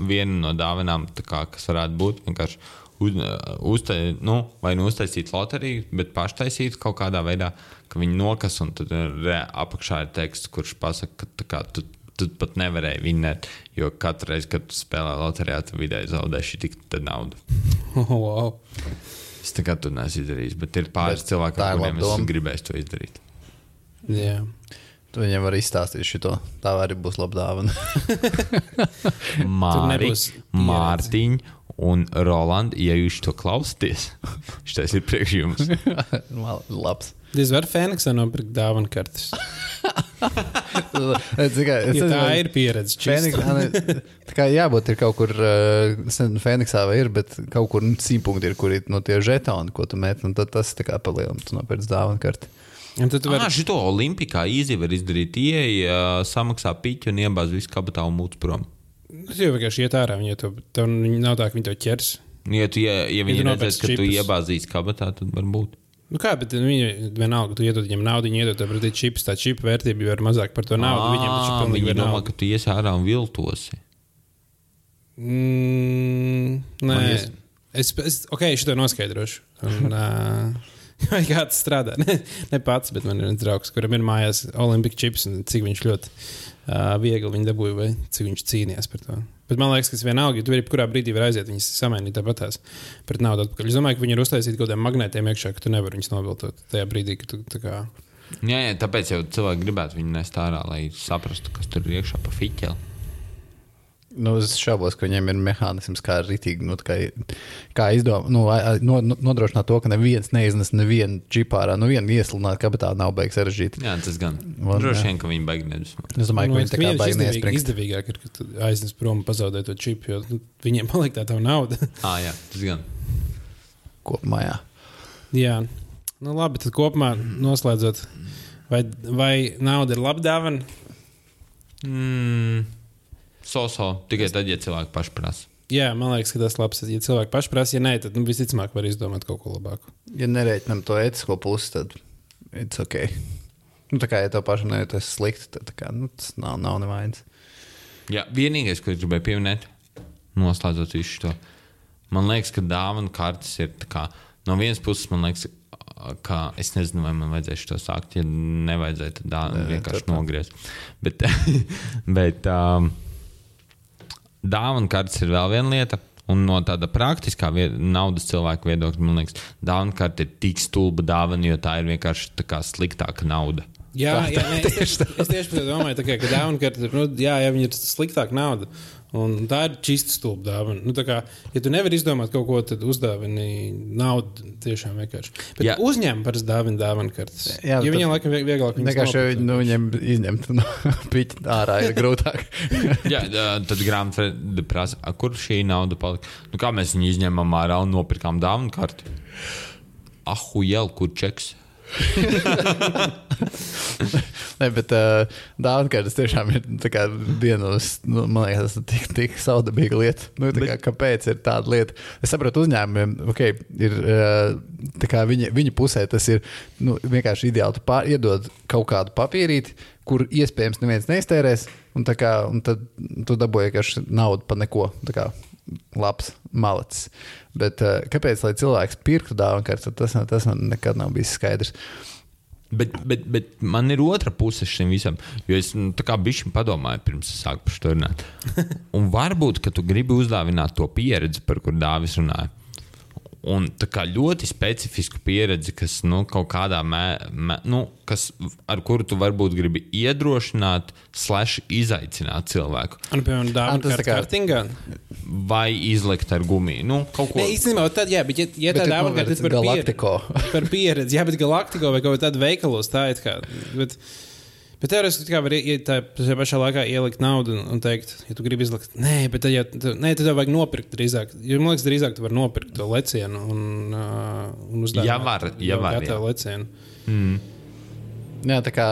viena no dāvanām, tā kā, kas varētu būt vienkārši uz, uztai, nu, vai nu uztaisīt loteriju, bet paštaisīt kaut kādā veidā, ka viņi nokas un tad re- apakšā ir teksts, kurš pasaka, ka tā kā, tu, tu pat nevarēji vinēt, jo katru reizi, kad tu spēlē loterijā, tu vidēji zaudēsi tik naudu. wow. Es tā kā tu neesi izdarījis, bet ir pāris cilvēki, kuriem es gribēju to izdarīt. Jā. Tu viņam vari izstāstīt šo. Tā arī būs laba dāvana. (laughs) Māri, nebūs pieredze. Mārtiņ un Roland, ja jūs to klausāties, (laughs) šis ir priekš jums. (laughs) Labs. Diez var Fēniksā nopirkt dāvanu kartes. Es tikai- es Ja tā nezinu, ir pieredze. Fēniks, čista. ne, tā kā jābūt ir kaut kur, uh, es nezinu, Fēniksā vai ir, bet kaut kur nu, simtpunkti ir, kur ir no tie žetoni, ko tu met, un tad tas tā kā palielināt, tu nopērc dāvanu karti. Un tad tu vari Ah, šito Olimpikā īsi var izdarīt. Ieja, samaksā piķu un iebāz visu kabatā un mūcu prom. Tu jau vienkārši iet ārā, to, tev viņi nav tā, ka viņi to ķers. Ja, tu, ja, ja viņi tu ja redzēs, ka tu čipus. iebāzīsi kabatā, tad varbūt. Nu kā, bet viņi vienalga, tu iedod viņiem naudu, viņi iedod tev pretī čips, tā čipa vērtība jau ir mazāk par to naudu. Viņiem taču pilnīgi Viņi domā, ka tu iesi ārā un viltosi. Mm, nē, ies- es, es ok, šo noskaidrošu. Un, uh, (laughs) Vai kāds strādā? Ne, ne pats, bet man ir viens draugs, kuram ir mājās Olimpiska čips, un cik viņš ļoti uh, viegli viņu dabūja, vai cik viņš cīnījās par to. Bet man liekas, ka tas vienalga, ja tu vari kurā brīdī var aiziet, viņas samainīt tāpatās pret naudu atpakaļ. Es domāju, ka viņi ir uztaisīti kaut kādiem magnētiem iekšā, ka tu nevari viņus noviltot tajā brīdī, kad tu kā. Jā, jā, tāpēc jau cilvēki gribētu viņu nest ārā, lai saprastu, kas tur ir iekšā pa fiķeli. Nu, es šaubos, ka viņiem ir mehānisms, kā rītīgi, nu, kā, kā izdomāt, nu, no, no- nodrošināt to, ka neviens neiznes nevienu čipārā, nu, vienu iesludināt, ka tā nav beigas sarežģīta. Jā, tas gan. Man, Droši vien, ka viņi baigi nedusmo. Es domāju, ka viņi tā kā izdevīgi, neiespringst. izdevīgāk ir, ka tu aiznes prom un pazaudē to čipu, jo nu, viņiem (laughs) paliek tā tā nauda. Ah, jā, tas gan. Kopumā, jā. Jā, nu labi, tad kopumā noslēdzot, vai, vai nauda ir laba dāvana? Mm, so-so, tikai tad, ja cilvēki paši prasa. Jā, man liekas, ka tas ir labs. Ja cilvēki paši prasa, ja nē, tad nu, visticamāk var izdomāt kaut ko labāku. Ja nereiķinām to etisko pusi, tad it's ok. Nu, tā kā, ja tev pašam nē, tas ir slikti, tad tā kā, nu, tas nav, nav nevainas. Jā, vienīgais, ko es gribēju pieminēt, noslēdzot visu šo, man liekas, ka dāvana kartes ir tā kā, no vienas puses, man liekas, ka es nezinu, vai man vajadzēja to sākt. Ja nevajadzēja, tad vienkārši tā- tā. nogriezt. Bet, (laughs) bet um, dāvana kartes ir vēl viena lieta. Un no tāda praktiskā vie- naudas cilvēka viedokļa, man liekas, dāvana karte ir tik stulba dāvana, jo tā ir vienkārši tā sliktāka nauda. Jā, (laughs) jā nē, es tieši, es tieši domāju, tā kā, ka dāvana kartē ir, nu, jā, ja viņi ir sliktāka nauda. Un tā ir čista stulba dāvana. Nu, tā kā, ja tu nevari izdomāt kaut ko, tad uzdāvini naudu tiešām vienkārši. Bet uzņēmumi parasti dāvina dāvana kartes. Jā, Ja viņiem laikam vie- vieglāk Vienkārši nu, viņiem izņemt no (laughs) piķa ārā ir grūtāk. (laughs) Jā, tad grāmatvedība prasa, "A, kur šī nauda palika. Nu, kā mēs viņu izņēmām ārā un nopirkām dāvanu karti? Ahu, jau kur čeks. Nē, bet uh, dāvana tiešām ir no, nu, man liekas, tas ir tik, tik saudabīga lieta. Nu, kā, bet... Kāpēc ir tāda lieta? Es saprotu, uzņēmumiem, ok, ir uh, viņa, viņa pusē tas ir nu, vienkārši ideāli. Tu pār, iedod kaut kādu papīrīti, kur iespējams neviens neiztērēs, un, kā, un tad tu dabūji vienkārši naudu par neko. Kā, labs malacis. Bet uh, kāpēc, lai cilvēks pirktu dāvanu kartu, tas, tas man nekad nav bijis skaidrs. Bet, bet, bet man ir otra puse šim visam. Jo es nu, tā kā bišķi padomāju, pirms es sāku par to runāt. (laughs) Un varbūt, ka tu gribi uzdāvināt to pieredzi, par kur Dāvis runāja. Un tā kā ļoti specifisku pieredzi, kas nu, kaut kādā mērā, nu, kas, ar kuru tu varbūt gribi iedrošināt, slash izaicināt cilvēku. Un, piemēram, dāvana kā kartingā. Vai izlikt ar gumiju. Nu, kaut ko tādu. Īstenībā, tad, jā, bet, ja, ja bet tā dāvana ir par galaktiko. Pieredzi, par pieredzi, jā, bet galaktiko vai kaut kādā veikalos tā ir kā. Bet, Bet teorētiski var iet tajā pašā laikā ielikt naudu un, un teikt, ja tu gribi izlikt, nē, bet tad, ja, tu, nē, tad tev vajag nopirkt drīzāk. Jo, man liekas, drīzāk tu vari nopirkt to lecienu un, uh, un uzdevuma. Ja var, ja var. Jā, lecienu. Mm. Jā, tā kā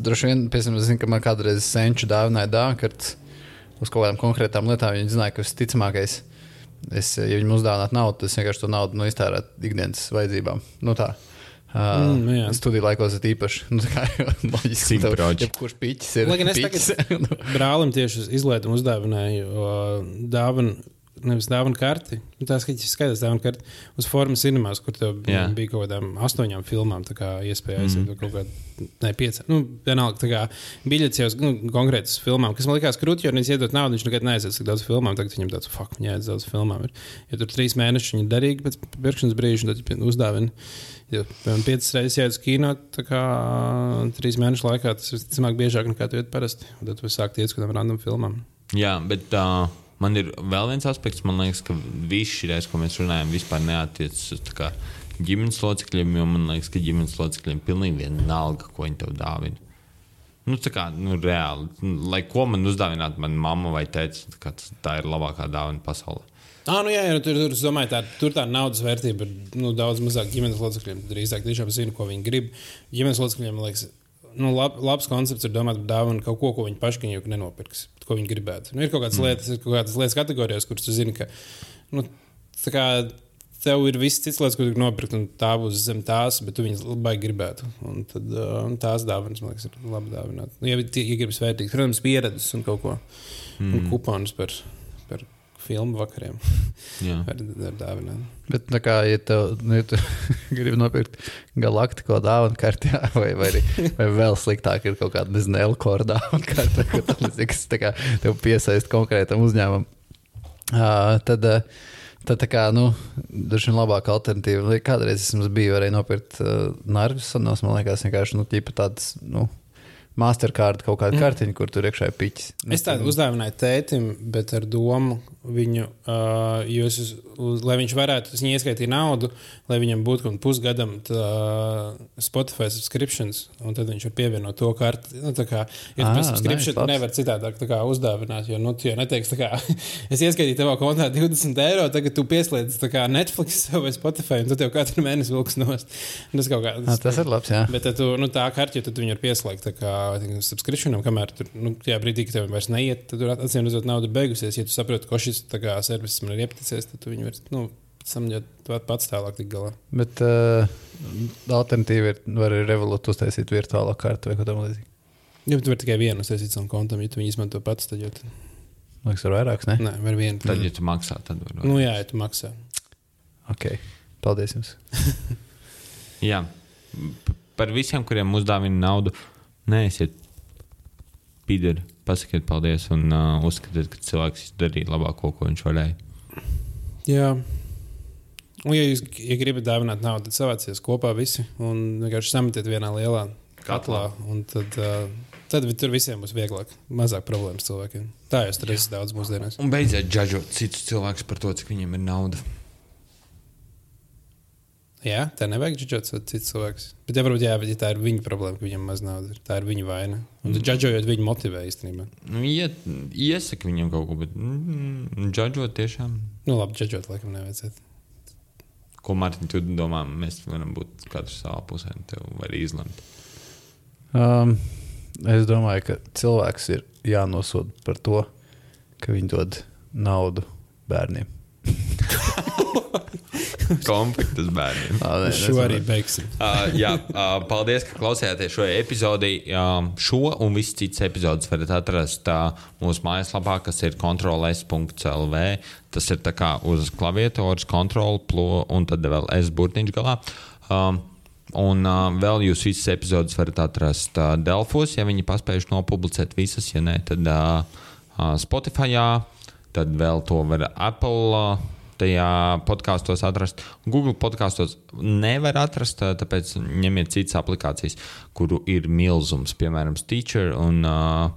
droši vien, piemēram, zinu, ka man kādreiz senču dāvināja dāvākartes uz kaut kādām konkrētām lietām. Viņi zināja, ka visticamākais, es, ja viņi mums uzdāvinātu naudu, tad es vienkārši to naudu nu, iztērētu ikdienas vajadzībām. Nu, tā. Uh, mm, jā. studiju laikos ir īpaši. (laughs) Nu, loģiski, ka jebkurš piķis ir. Lai gan es tagad (laughs) brālim tieši izlaidumu uzdāvināju dāvanu nevis dāvana karti. Nu, tā skaitās dāvana karti uz formas cinemās, kur tev Jā. bija kaut kādām astoņām filmām iespēja aiziet mm. kaut kādā, ne piecām. Nu, vienalga, tā kā biļets jau uz nu, konkrētas filmām, kas man likās krūti, jo viņš iedod naudu, viņš nekad neaizies tik daudz filmām. Tagad viņam tāds, fuck, viņa aizies daudz filmām. Ir. Ja tur trīs mēneši viņa darīgi pēc pirkšanas brīža, tad uzdāvina. Ja piemēram, piecas reizes jāiet uz kino, tā kā trīs mēnešu laikā tas ir visticamāk biežāk nekā tu iet parasti. Tad tu sāki iet uz kādām random filmām. Jā, bet uh, Man ir vēl viens aspekts, man liekas, ka viss šī reize, ko mēs runājam, vispār neatiecas uz ģimenes locekļiem, jo man liekas, ka ģimenes locekļiem pilnīgi vienalga, ko viņi tev dāvina. Nu, tā kā nu, reāli, lai ko man uzdāvinātu, mana mamma vai tēvs, tā, tā ir labākā dāvana pasaulē. Ah, nu jā, jā, tur, tur, domāju, tā, tur tā naudas vērtība ir nu, daudz mazāk ģimenes locekļiem. Drīzāk tiešām zinu, ko viņi grib. Ģimenes locekļiem, man liekas, nu, lab, labs koncepts ir domāt par dāvanu kaut ko, ko viņi paši jau nenopirks, ko viņi gribētu. Nu, ir kaut kādas mm. lietas, ir kaut kādas lietas kategorijās, kuras tu zini, ka nu, kā, tev ir viss cits lietas, ko tu nopirkt, un tā būs zem tās, bet tu viņas labai gribētu. Un tad uh, un tās dāvanas, man liekas, ir labi dāvināt. Nu, ja, ja gribas vērtīgi, protams, pieredzes un kaut ko. Mm. Un kuponus par filmu vakariem. (laughs) ar, ar dāvinām. Bet, nu kā, ja tu, nu, ja tu (laughs) gribi nopirkt galaktiko dāvanu kartē, vai, vai, vai vēl sliktāk ir kaut kāda, nezinu, Elkora dāvanu kartē, tā kā tev piesaist konkrētam uzņēmumam, uh, tad, uh, tad tā kā, nu, droši vien labāka alternatīva. Kādreiz es biju arī nopirkt uh, narvis, un man liekas, vienkārši, nu, tāds, nu, Mastercard kaut kāda kartiņa, kur tur iekšā ir piķis. Es tādu uzdāvināju tētim, bet ar domu viņu, uh, jūs, uz, lai viņš varētu, es viņai ieskaitīt naudu, lai viņam būtu kaut pusgadam tā, Spotify subscriptions, un tad viņš var pievienot to karti. Nu, tā kā, ja ah, subscription nice, nevar citādāk kā, uzdāvināt, jo, nu, tu jau neteiksi, kā, (laughs) es ieskaitīju tavā kontā 20 eiro, tagad tu pieslēdz kā Netflix (laughs) vai Spotify, un tad tev katru mēnesi vilks nost. Tas, kā, tas, ah, tas ir labs, jā. Bet tad tu, nu, tā karti, tad viņi var pieslēgt. Tā kā subscriptionam, kamēr tur, nu, tajā brīdī, kad tev vairs neiet, tad tur acīm redzot, nauda beigusies. Ja tu saproti, ka šis servis man ir iepaticies, tad tu viņu vairs, nu, samģēt pats tālāk tik galā. Bet uh, alternatīva ir, var arī Revolut uztaisīt virtuālo kartu vai ko tam līdzīgu. Ja tu vari tikai vienu uztaisīt savam kontam, ja tu viņu izmanto pats, tad jau. Liekas, var vairāks, ne? Nē, var vienu. Tad, ja tu maksā, tad var. Nu, jā, ja tu maksā. Ok, paldies jums. (laughs) jā, par visiem, kuriem uzdāvina naudu, neesiet pīderi, pasakiet paldies un uh, uzskatiet, ka cilvēks izdarīja labāko, ko viņš varēja. Jā. Un, ja jūs ja gribat dāvināt naudu, tad savācies kopā visi un vienkārši sametiet vienā lielā katlā. Tad, uh, tad tur visiem būs vieglāk, mazāk problēmas cilvēkiem. Tā jau ir daudz mūsdienās. Un beidziet džudžot citus cilvēkus par to, cik viņiem ir nauda. Jā, tā nevajag džudžot citus cilvēkus. Bet, ja, varbūt, jā, ja tā ir viņa problēma, ka viņam maz naudas, tā ir viņa vaina. Un mm. džudžojot, viņu motivē īstenībā. Nu, iet, iesaka viņam kaut ko, bet mm, džudžot tiešām. Nu, labi, džudžot laikam nevajadzētu. Ko Mārtiņ, tu domā, mēs varam būt katrs savā pusē, un tev var izlemt. Um, es domāju, ka cilvēks ir jānosoda par to, ka viņi dod naudu bērniem. (laughs) (laughs) Konflikts bērniem. Nē, Šo arī beigsim. Uh, jā, uh, paldies, ka klausījāties šo epizodi. Um, šo un visas citas epizodes varat atrast uh, mūsu mājaslapā, kas ir kontrols.lv. Tas ir tā kā uz klaviaturas kontrola, plo, un tad vēl S burtiņš galā. Um, un uh, vēl jūs visas epizodes varat atrast uh, Delfos, ja viņi paspējuši nopublicēt visas, ja nē, tad uh, uh, Spotify, tad vēl to var Apple. Uh, tajā podkāstos atrast. Google podkāstos nevar atrast, tā- tāpēc ņemiet citas aplikācijas, kuru ir milzums, piemēram, Stitcher un uh,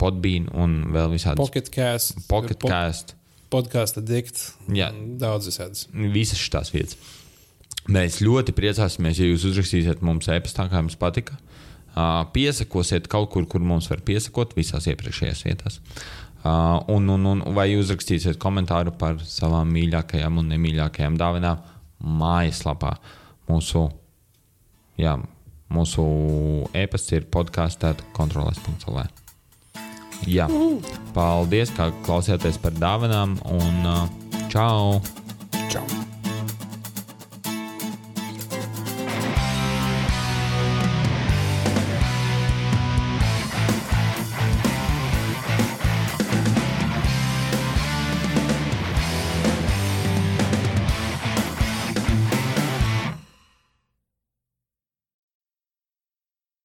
Podbean un vēl visādas Pocket cast. Pocket Cast. Podkāstu dikt. Jā. Daudz visādas. Visas šīs vietas. Mēs ļoti priecāsimies, ja jūs uzrakstīsiet mums e-pastā, kā jums patika. Uh, piesakosiet kaut kur, kur mums var piesakot, visās iepriekšējās vietās. Uh, un, un, un vai jūs rakstīsiet komentāru par savām mīļākajām un nemīļākajām dāvanām mājaslapā. Mūsu, jā, mūsu e-pasts ir podkāstā kontrolēs.lv. Jā, paldies, ka klausījāties par dāvanām un uh, čau! Čau!